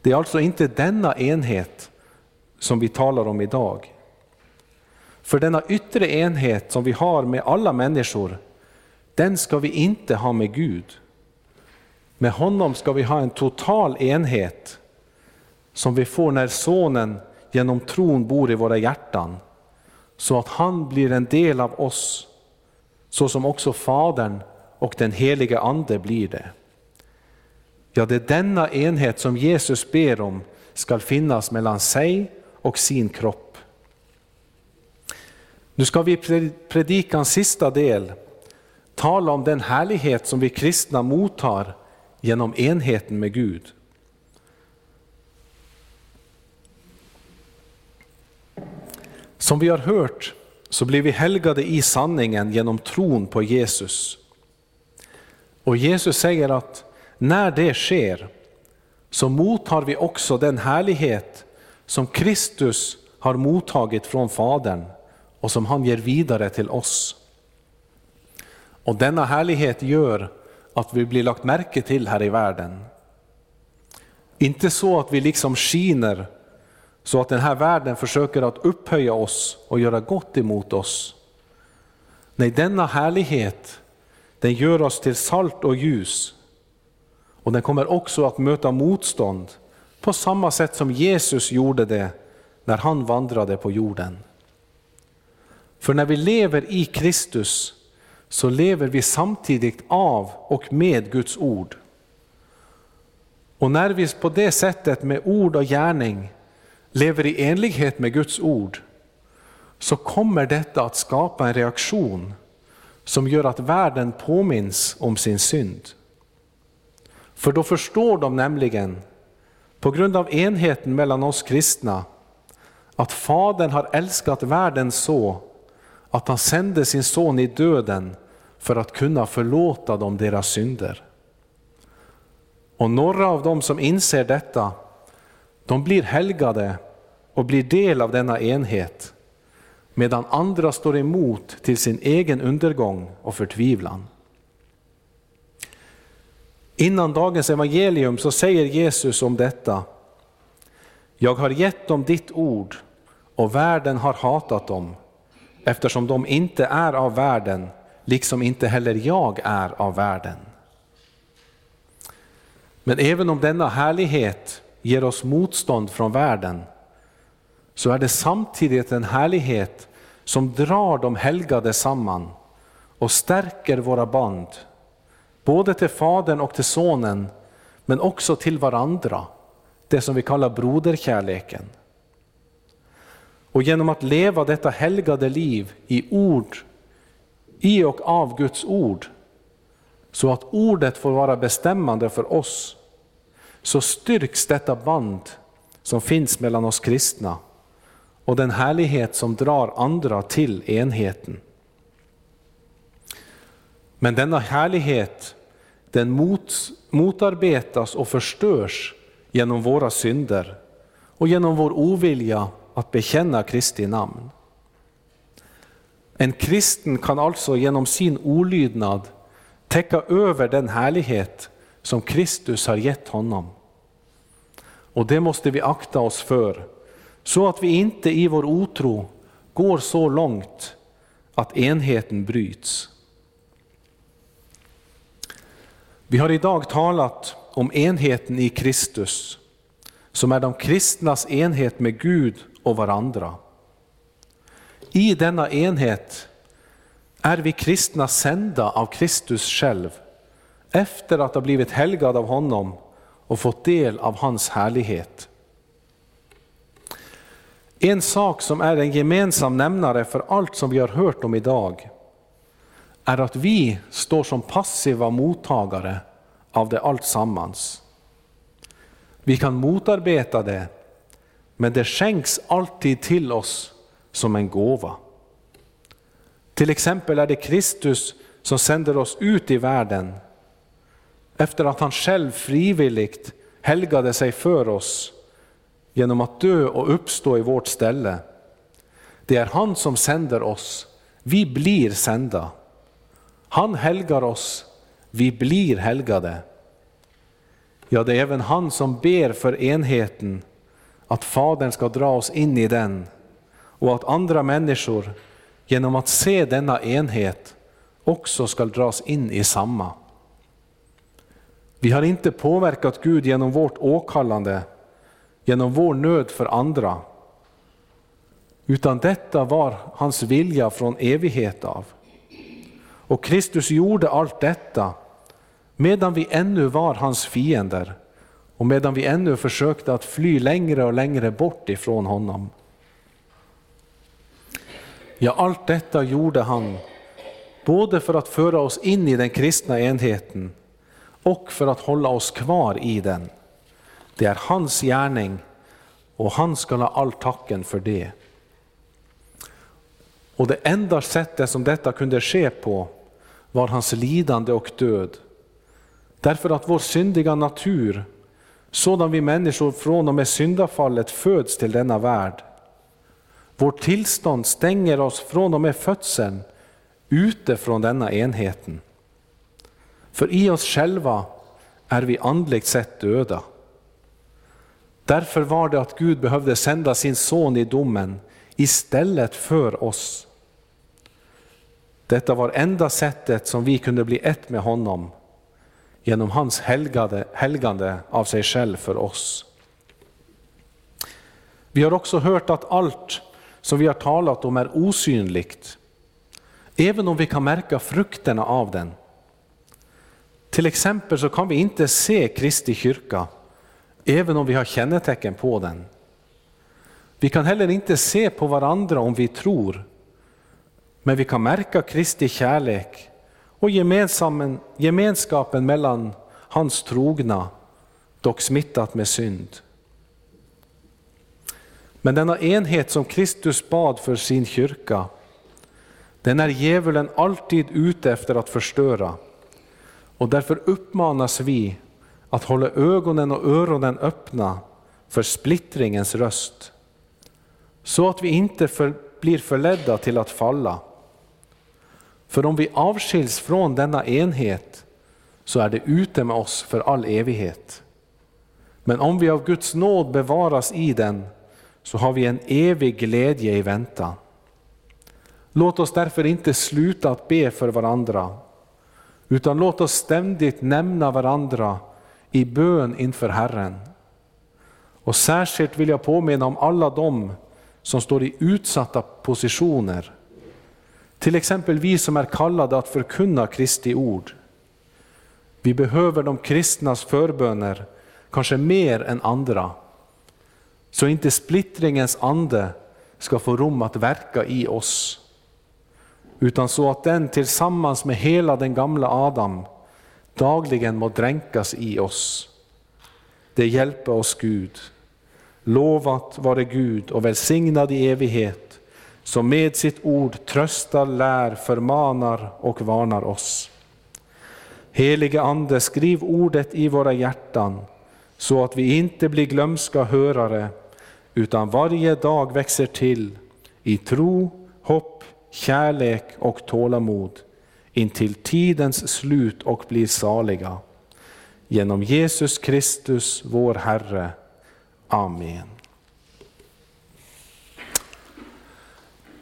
Det är alltså inte denna enhet som vi talar om idag. För denna yttre enhet som vi har med alla människor, den ska vi inte ha med Gud. Med honom ska vi ha en total enhet som vi får när Sonen genom tron bor i våra hjärtan så att han blir en del av oss så som också Fadern och den helige Ande blir det. Ja, det är denna enhet som Jesus ber om skall finnas mellan sig och sin kropp. Nu ska vi i predikans sista del tala om den härlighet som vi kristna mottar genom enheten med Gud. Som vi har hört så blir vi helgade i sanningen genom tron på Jesus. Och Jesus säger att när det sker så mottar vi också den härlighet som Kristus har mottagit från Fadern och som han ger vidare till oss. Och denna härlighet gör att vi blir lagt märke till här i världen. Inte så att vi liksom skiner så att den här världen försöker att upphöja oss och göra gott emot oss. Nej, denna härlighet den gör oss till salt och ljus. Och den kommer också att möta motstånd på samma sätt som Jesus gjorde det när han vandrade på jorden. För när vi lever i Kristus så lever vi samtidigt av och med Guds ord. Och när vi på det sättet med ord och gärning lever i enlighet med Guds ord, så kommer detta att skapa en reaktion som gör att världen påminns om sin synd. För då förstår de nämligen, på grund av enheten mellan oss kristna, att Fadern har älskat världen så att han sände sin son i döden för att kunna förlåta dem deras synder. Och några av dem som inser detta de blir helgade och blir del av denna enhet, medan andra står emot till sin egen undergång och förtvivlan. Innan dagens evangelium så säger Jesus om detta, jag har gett dem ditt ord och världen har hatat dem, eftersom de inte är av världen, liksom inte heller jag är av världen. Men även om denna härlighet ger oss motstånd från världen, så är det samtidigt en härlighet som drar de helgade samman och stärker våra band, både till Fadern och till Sonen, men också till varandra, det som vi kallar broderkärleken. Och genom att leva detta helgade liv i ord, i och av Guds ord, så att ordet får vara bestämmande för oss, så styrks detta band som finns mellan oss kristna och den härlighet som drar andra till enheten. Men denna härlighet den mot, motarbetas och förstörs genom våra synder och genom vår ovilja att bekänna Kristi namn. En kristen kan alltså genom sin olydnad täcka över den härlighet som Kristus har gett honom. Och det måste vi akta oss för, så att vi inte i vår otro går så långt att enheten bryts. Vi har idag talat om enheten i Kristus, som är de kristnas enhet med Gud och varandra. I denna enhet är vi kristna sända av Kristus själv, efter att ha blivit helgad av honom och fått del av hans härlighet. En sak som är en gemensam nämnare för allt som vi har hört om idag är att vi står som passiva mottagare av det alltsammans. Vi kan motarbeta det, men det skänks alltid till oss som en gåva. Till exempel är det Kristus som sänder oss ut i världen efter att han själv frivilligt helgade sig för oss genom att dö och uppstå i vårt ställe. Det är han som sänder oss, vi blir sända. Han helgar oss, vi blir helgade. Ja, det är även han som ber för enheten, att Fadern ska dra oss in i den och att andra människor genom att se denna enhet också ska dras in i samma. Vi har inte påverkat Gud genom vårt åkallande, genom vår nöd för andra, utan detta var hans vilja från evighet av. Och Kristus gjorde allt detta medan vi ännu var hans fiender och medan vi ännu försökte att fly längre och längre bort ifrån honom. Ja, allt detta gjorde han både för att föra oss in i den kristna enheten och för att hålla oss kvar i den. Det är hans gärning och han ska ha all tacken för det. Och det enda sättet som detta kunde ske på var hans lidande och död. Därför att vår syndiga natur, sådan vi människor från och med syndafallet föds till denna värld, vårt tillstånd stänger oss från och med födseln ute från denna enheten. För i oss själva är vi andligt sett döda. Därför var det att Gud behövde sända sin son i domen istället för oss. Detta var enda sättet som vi kunde bli ett med honom genom hans helgade, helgande av sig själv för oss. Vi har också hört att allt som vi har talat om är osynligt, även om vi kan märka frukterna av den. Till exempel så kan vi inte se Kristi kyrka, även om vi har kännetecken på den. Vi kan heller inte se på varandra om vi tror, men vi kan märka Kristi kärlek och gemenskapen mellan hans trogna, dock smittat med synd. Men denna enhet som Kristus bad för sin kyrka, den är djävulen alltid ute efter att förstöra. Och därför uppmanas vi att hålla ögonen och öronen öppna för splittringens röst, så att vi inte för, blir förledda till att falla. För om vi avskiljs från denna enhet så är det ute med oss för all evighet. Men om vi av Guds nåd bevaras i den så har vi en evig glädje i väntan. Låt oss därför inte sluta att be för varandra, utan låt oss ständigt nämna varandra i bön inför Herren. Och särskilt vill jag påminna om alla dem som står i utsatta positioner. Till exempel vi som är kallade att förkunna Kristi ord. Vi behöver de kristnas förböner, kanske mer än andra. Så inte splittringens ande ska få rum att verka i oss. Utan så att den tillsammans med hela den gamla Adam dagligen må dränkas i oss. Det hjälper oss Gud. Lovat vare Gud och välsignad i evighet, som med sitt ord tröstar, lär, förmanar och varnar oss. Helige Ande, skriv ordet i våra hjärtan, så att vi inte blir glömska hörare, utan varje dag växer till i tro, hopp, kärlek och tålamod intill tidens slut och blir saliga. Genom Jesus Kristus, vår Herre. Amen.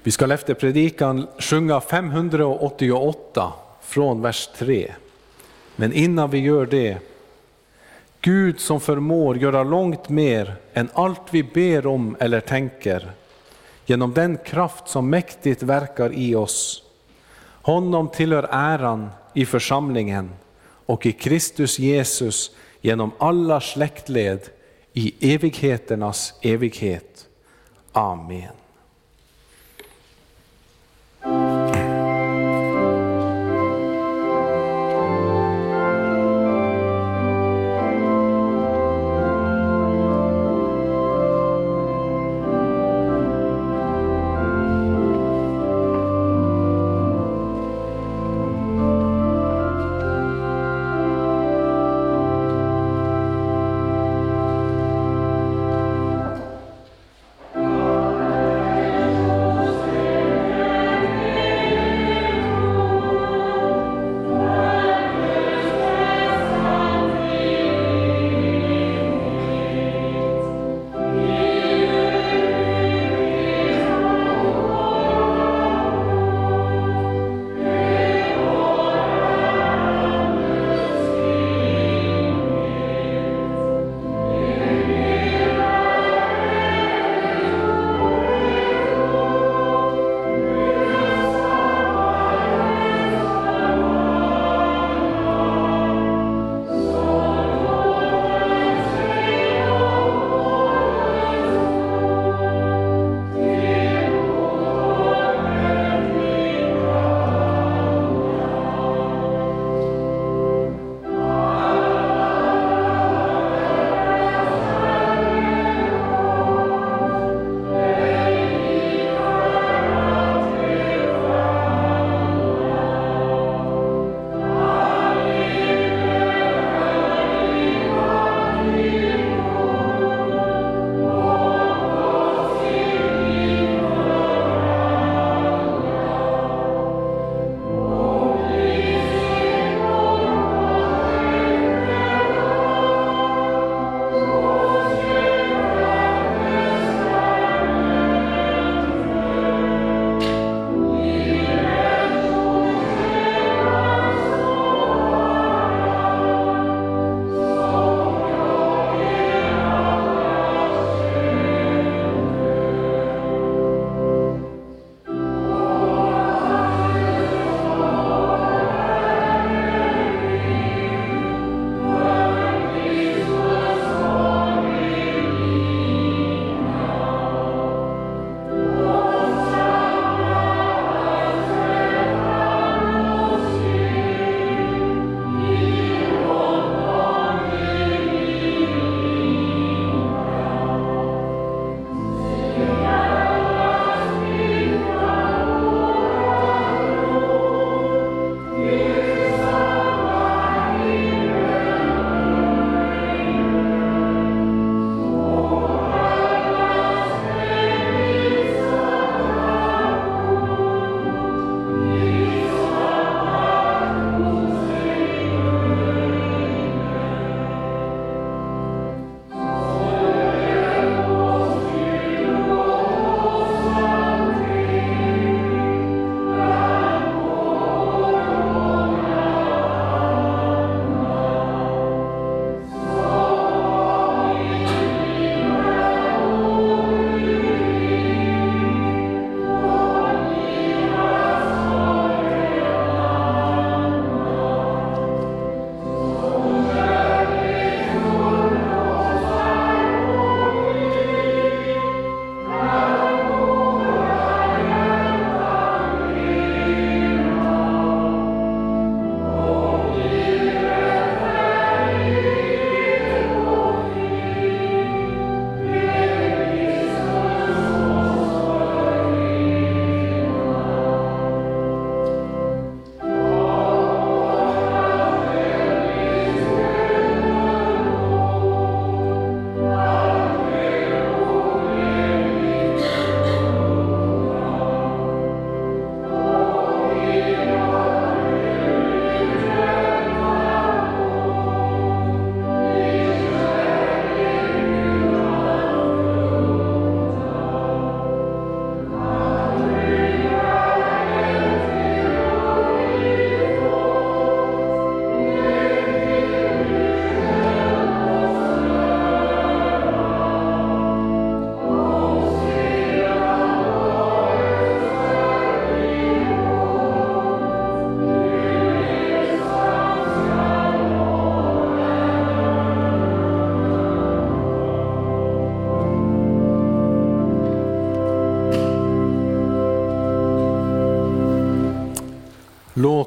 Vi ska efter predikan sjunga 588 från vers 3. Men innan vi gör det, Gud som förmår göra långt mer än allt vi ber om eller tänker, genom den kraft som mäktigt verkar i oss. Honom tillhör äran i församlingen och i Kristus Jesus genom alla släktled i evigheternas evighet. Amen.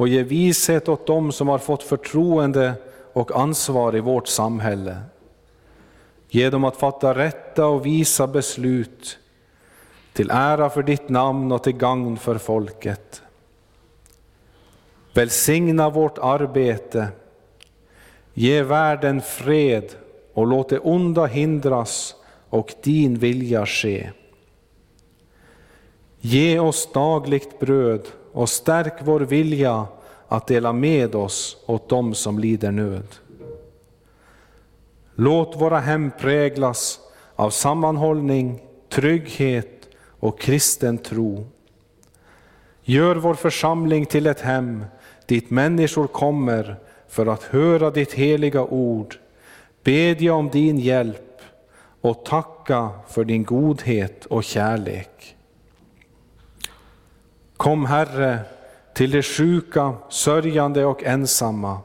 och ge vishet åt dem som har fått förtroende och ansvar i vårt samhälle. Ge dem att fatta rätta och visa beslut till ära för ditt namn och till gagn för folket. Välsigna vårt arbete, ge världen fred och låt det onda hindras och din vilja ske. Ge oss dagligt bröd och stärk vår vilja att dela med oss åt dem som lider nöd. Låt våra hem präglas av sammanhållning, trygghet och kristen tro. Gör vår församling till ett hem dit människor kommer för att höra ditt heliga ord, bedja om din hjälp och tacka för din godhet och kärlek. Kom Herre till de sjuka, sörjande och ensamma.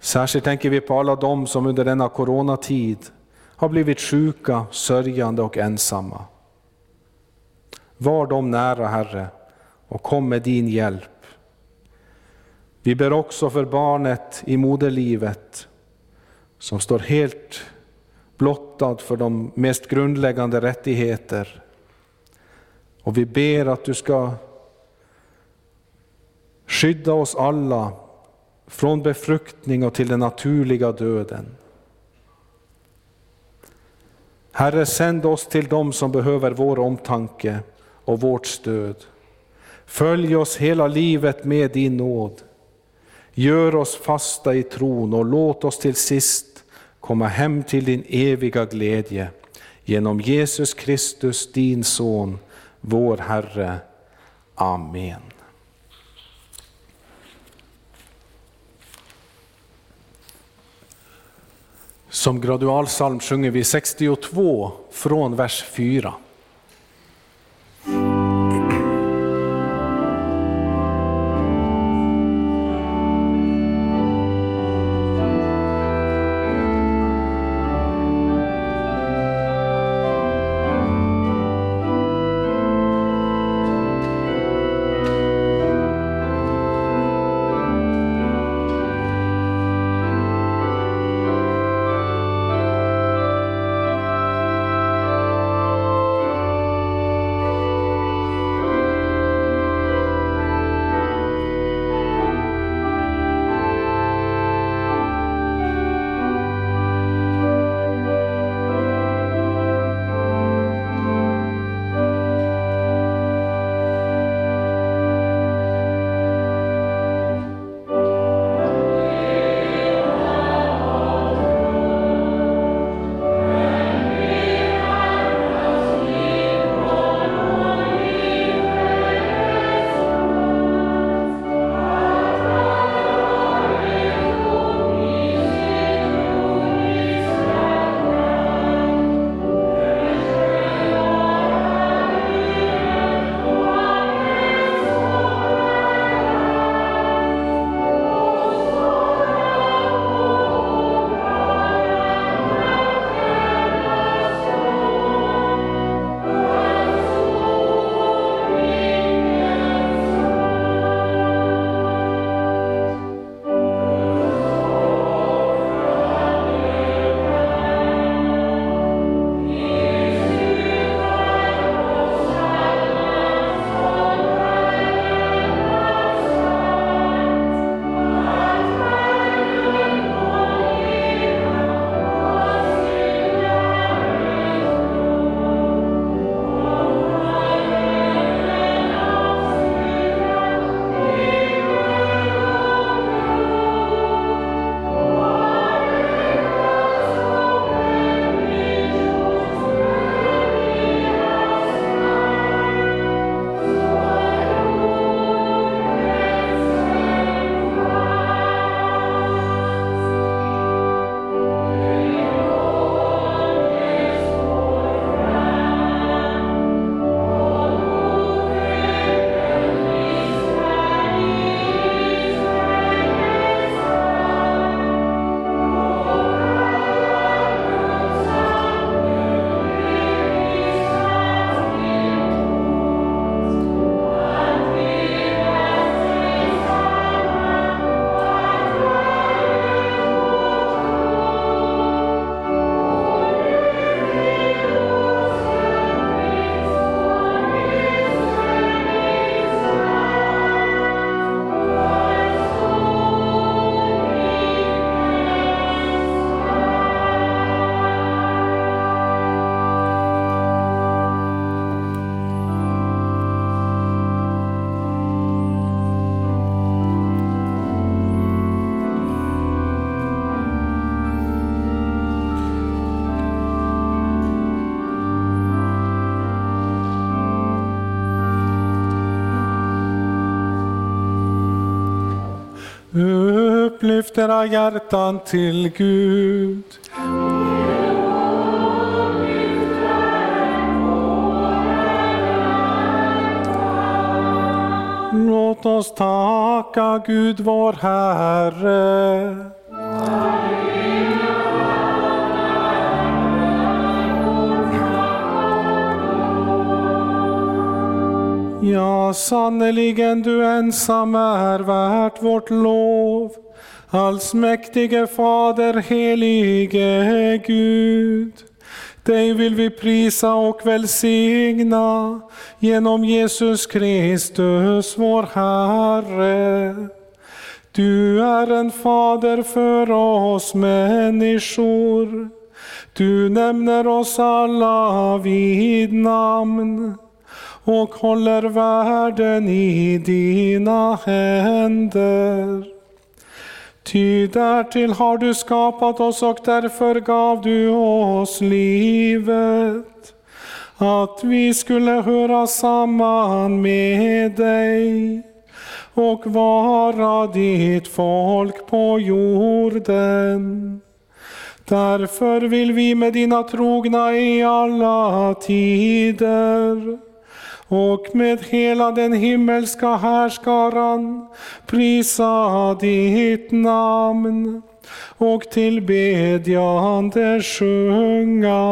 Särskilt tänker vi på alla de som under denna coronatid har blivit sjuka, sörjande och ensamma. Var dem nära Herre och kom med din hjälp. Vi ber också för barnet i moderlivet som står helt blottad för de mest grundläggande rättigheter. Och vi ber att du ska skydda oss alla från befruktning och till den naturliga döden. Herre, sänd oss till dem som behöver vår omtanke och vårt stöd. Följ oss hela livet med din nåd. Gör oss fasta i tron och låt oss till sist komma hem till din eviga glädje. Genom Jesus Kristus, din Son, vår Herre. Amen. Som gradualsalm sjunger vi 62 från vers 4. Era hjärtan till Gud. Låt oss tacka Gud vår Herre. Ja, sannerligen du ensam är värt vårt lov. Allsmäktige Fader, helige Gud. Dig vill vi prisa och välsigna genom Jesus Kristus, vår Herre. Du är en fader för oss människor. Du nämner oss alla vid namn och håller världen i dina händer. Ty därtill har du skapat oss och därför gav du oss livet. Att vi skulle höra samman med dig och vara ditt folk på jorden. Därför vill vi med dina trogna i alla tider och med hela den himmelska härskaran prisa ditt namn och tillbedjande sjunga.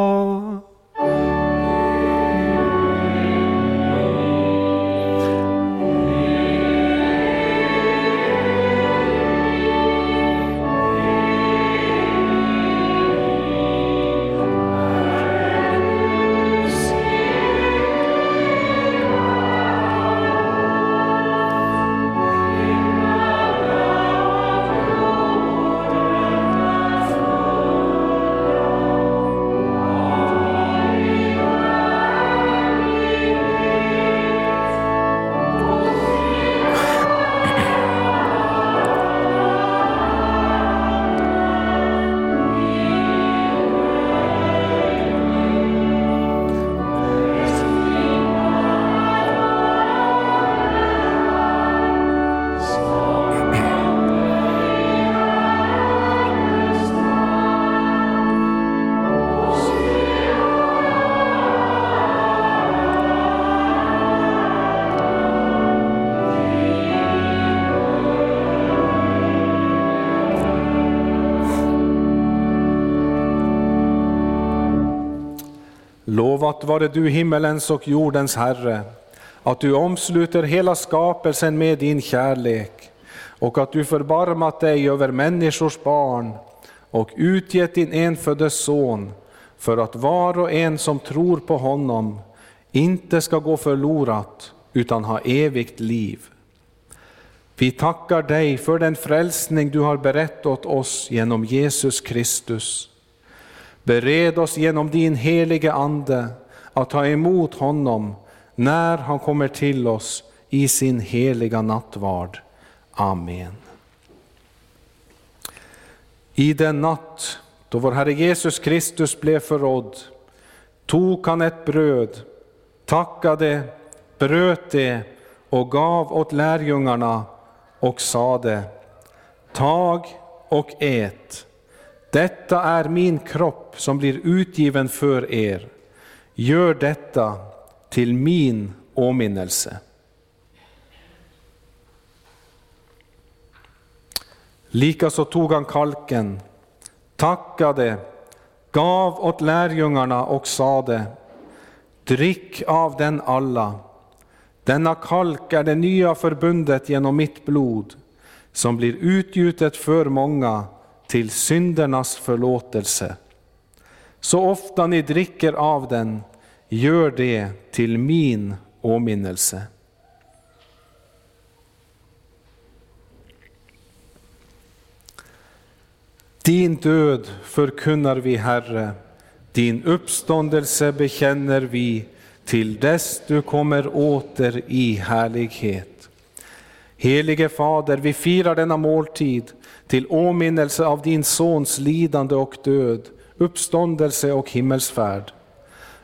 Lovat vare du himmelens och jordens Herre, att du omsluter hela skapelsen med din kärlek och att du förbarmat dig över människors barn och utgett din enfödde son för att var och en som tror på honom inte ska gå förlorat utan ha evigt liv. Vi tackar dig för den frälsning du har berättat åt oss genom Jesus Kristus. Bered oss genom din helige Ande att ta emot honom när han kommer till oss i sin heliga nattvard. Amen. I den natt då vår Herre Jesus Kristus blev förrådd tog han ett bröd, tackade, bröt det och gav åt lärjungarna och sade, tag och ät. Detta är min kropp som blir utgiven för er. Gör detta till min åminnelse. Likaså tog han kalken, tackade, gav åt lärjungarna och sade, drick av den alla. Denna kalk är det nya förbundet genom mitt blod, som blir utgjutet för många till syndernas förlåtelse. Så ofta ni dricker av den, gör det till min åminnelse. Din död förkunnar vi, Herre, din uppståndelse bekänner vi till dess du kommer åter i härlighet. Helige Fader, vi firar denna måltid till åminnelse av din Sons lidande och död, uppståndelse och himmelsfärd.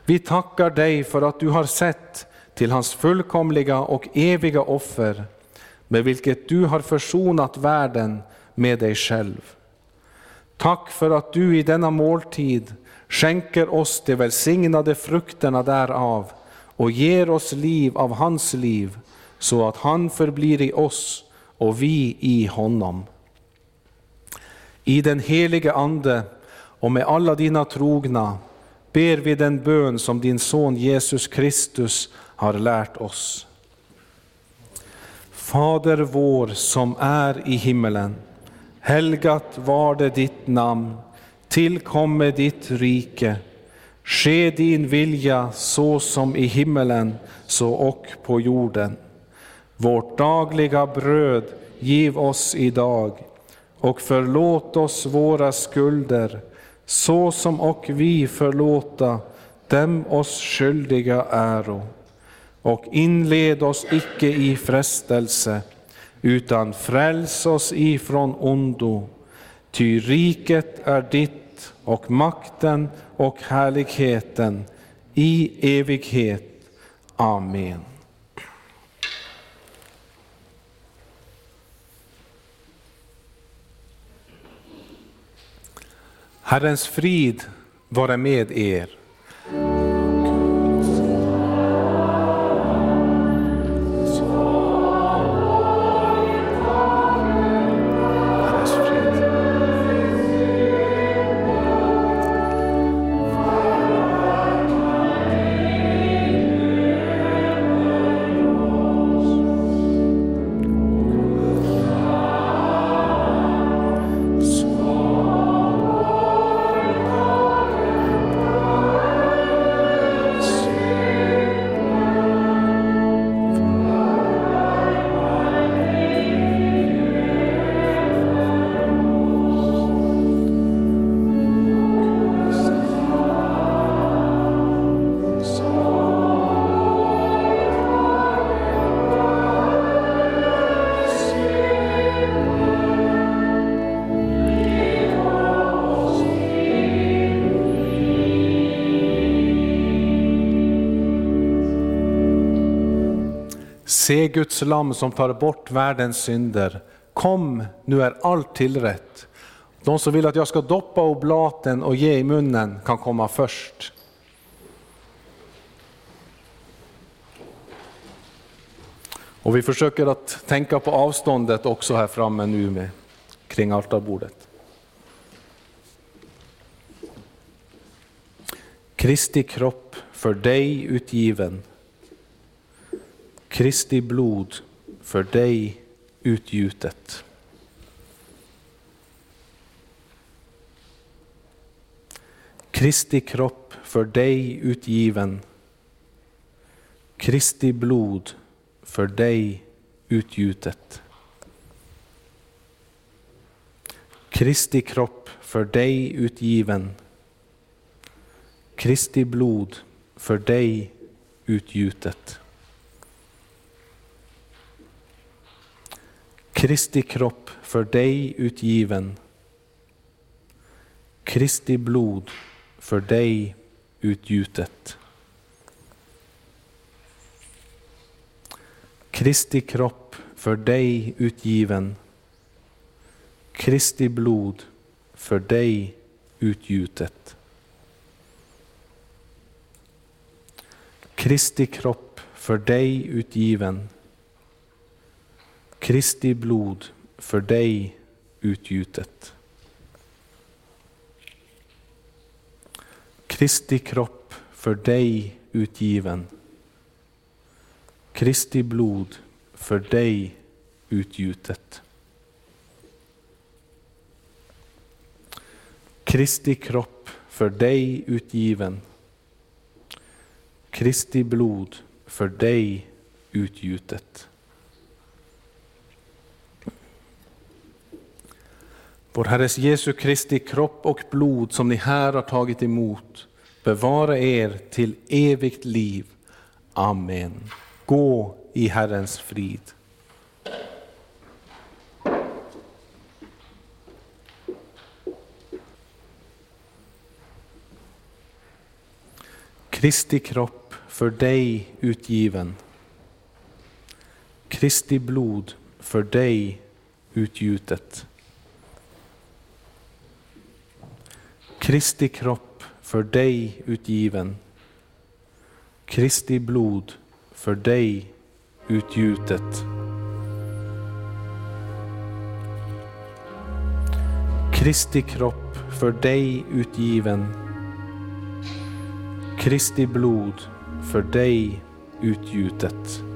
Vi tackar dig för att du har sett till hans fullkomliga och eviga offer, med vilket du har försonat världen med dig själv. Tack för att du i denna måltid skänker oss de välsignade frukterna därav och ger oss liv av hans liv, så att han förblir i oss och vi i honom. I den helige Ande och med alla dina trogna ber vi den bön som din son Jesus Kristus har lärt oss. Fader vår som är i himmelen. Helgat var det ditt namn. Tillkomme ditt rike. Ske din vilja så som i himmelen så och på jorden. Vårt dagliga bröd giv oss idag och förlåt oss våra skulder så som och vi förlåta dem oss skyldiga äro. Och inled oss icke i frestelse, utan fräls oss ifrån ondo. Ty riket är ditt och makten och härligheten i evighet. Amen. Herrens frid vare med er. Se Guds lam som tar bort världens synder. Kom, nu är allt tillrätt. De som vill att jag ska doppa oblaten och ge i munnen kan komma först. Och vi försöker att tänka på avståndet också här framme nu med, kring altarbordet. Kristi kropp för dig utgiven. Kristi blod för dig utgjutet. Kristi kropp för dig utgiven. Kristi blod för dig utgjutet. Kristi kropp för dig utgiven. Kristi blod för dig utgjutet. Kristi kropp för dig utgiven. Kristi blod för dig utgjutet. Kristi kropp för dig utgiven. Kristi blod för dig utgjutet. Kristi kropp för dig utgiven. Kristi blod för dig utgjutet. Kristi kropp för dig utgiven. Kristi blod för dig utgjutet. Kristi kropp för dig utgiven. Kristi blod för dig utgjutet. Vår Herres Jesu Kristi kropp och blod som ni här har tagit emot, bevara er till evigt liv. Amen. Gå i Herrens frid. Kristi kropp för dig utgiven. Kristi blod för dig utgjutet. Kristi kropp för dig utgiven. Kristi blod för dig utgjutet. Kristi kropp för dig utgiven. Kristi blod för dig utgjutet.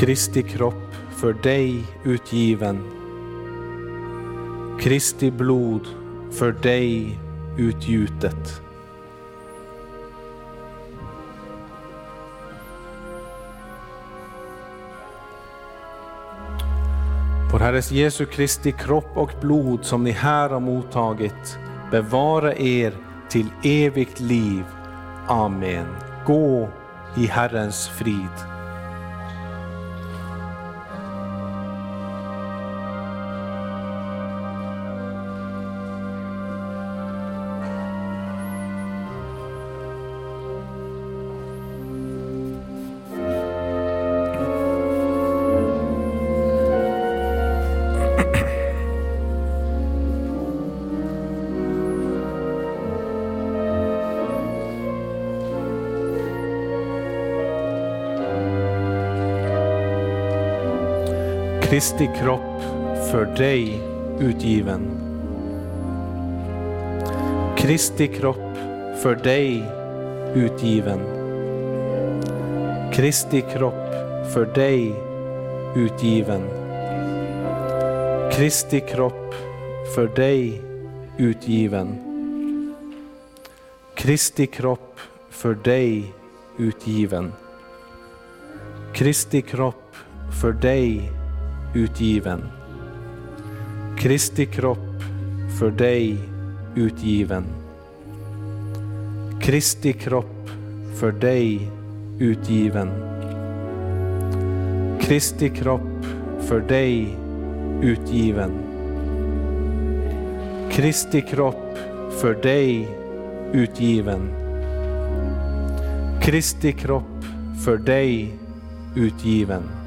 Kristi kropp för dig utgiven. Kristi blod för dig utgjutet. Vår Herres Jesu Kristi kropp och blod som ni här har mottagit bevara er till evigt liv. Amen. Gå i Herrens frid. Kristi kropp för dig utgiven. Kristi kropp för dig utgiven. Kristi kropp för dig utgiven. Kristi kropp för dig utgiven. Kristi kropp för dig utgiven. Kristi kropp för dig utgiven. Kristi kropp för dig utgiven. Kristi kropp för dig utgiven. Kristi kropp för dig utgiven. Kristi kropp för dig utgiven. Kristi kropp för dig utgiven.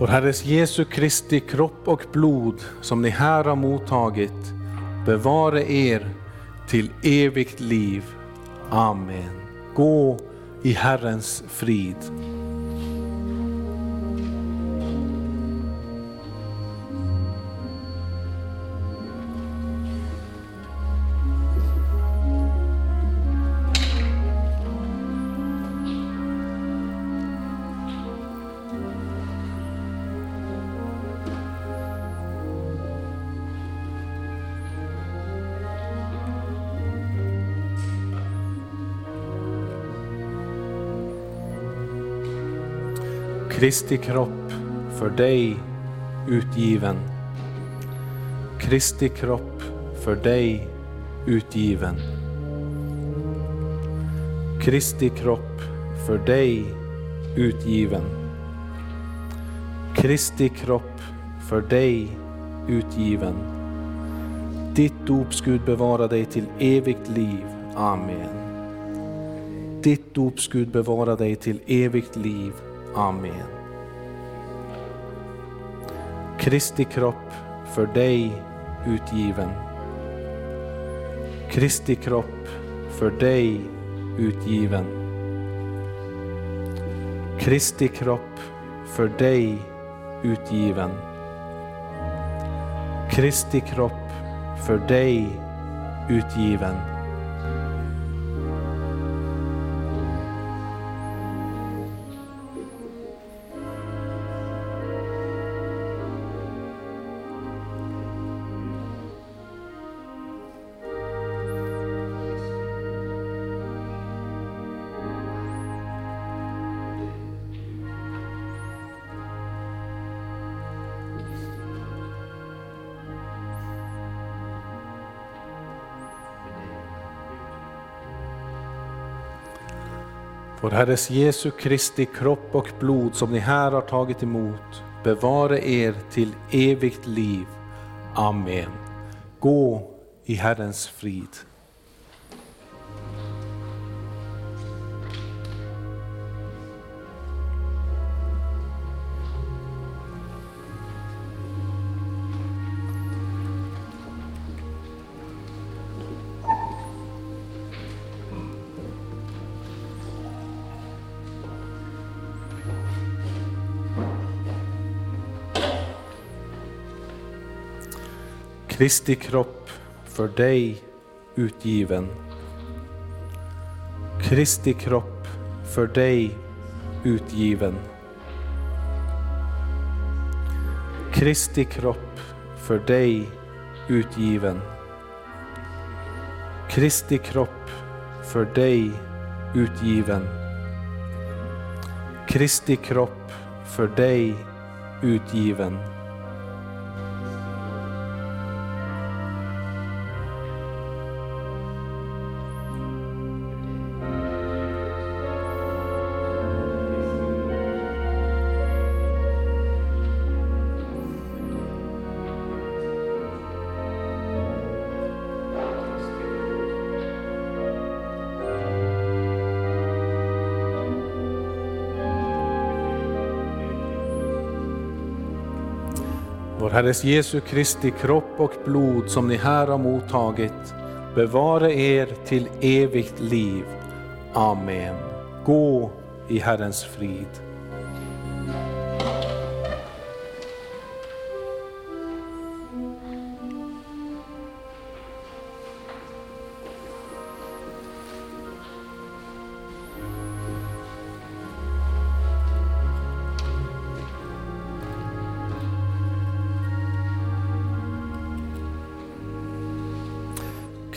Vår Herres Jesu Kristi kropp och blod som ni här har mottagit bevare er till evigt liv. Amen. Gå i Herrens frid. Kristi kropp för dig utgiven. Kristi kropp för dig utgiven. Kristi kropp för dig utgiven. Kristi kropp för dig utgiven. Ditt dops Gud bevara dig till evigt liv. Amen. Ditt dops Gud bevara dig till evigt liv. Amen. Kristi kropp för dig utgiven. Kristi kropp för dig utgiven. Kristi kropp för dig utgiven. Kristi kropp för dig utgiven. Vår Herres Jesu Kristi kropp och blod som ni här har tagit emot bevare er till evigt liv. Amen. Gå i Herrens frid. Kristi kropp för dig utgiven. Kristi kropp för dig utgiven. Kristi kropp för dig utgiven. Kristi kropp för dig utgiven. Kristi kropp för dig utgiven. Herres Jesu Kristi kropp och blod som ni här har mottagit bevare er till evigt liv. Amen. Gå i Herrens frid.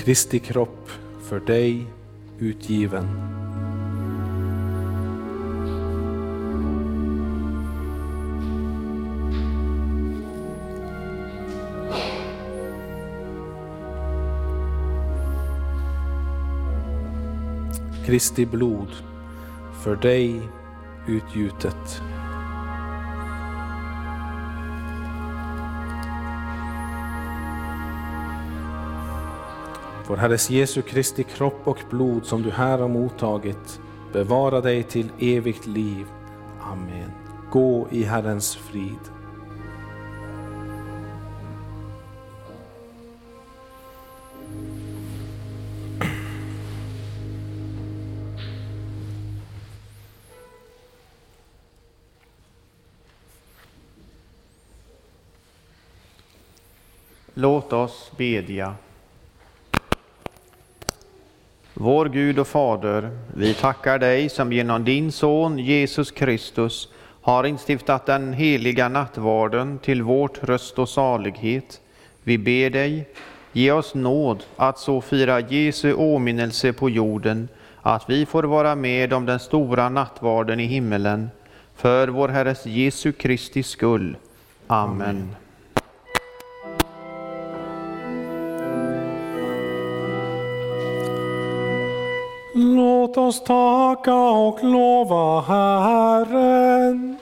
Kristi kropp för dig utgiven. Kristi blod för dig utgjutet. Vår Herres Jesu Kristi kropp och blod som du här har mottagit bevara dig till evigt liv. Amen. Gå i Herrens frid. Låt oss bedja. Vår Gud och Fader, vi tackar dig som genom din Son Jesus Kristus har instiftat den heliga nattvarden till vår tröst och salighet. Vi ber dig, ge oss nåd att så fira Jesu åminnelse på jorden, att vi får vara med om den stora nattvarden i himmelen, för vår Herres Jesu Kristi skull. Amen. Amen. Oss tacka och lova Herren.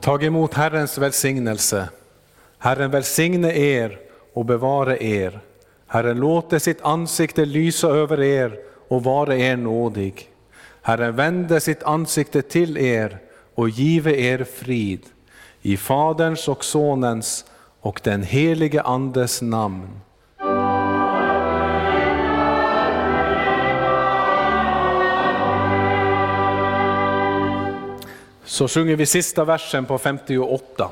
Tag emot Herrens välsignelse. Herren välsigne er och bevare er. Herren låter sitt ansikte lysa över er och vare er nådig. Herren vände sitt ansikte till er och give er frid. I Faderns och Sonens och den helige Andes namn. Så sjunger vi sista versen på 58.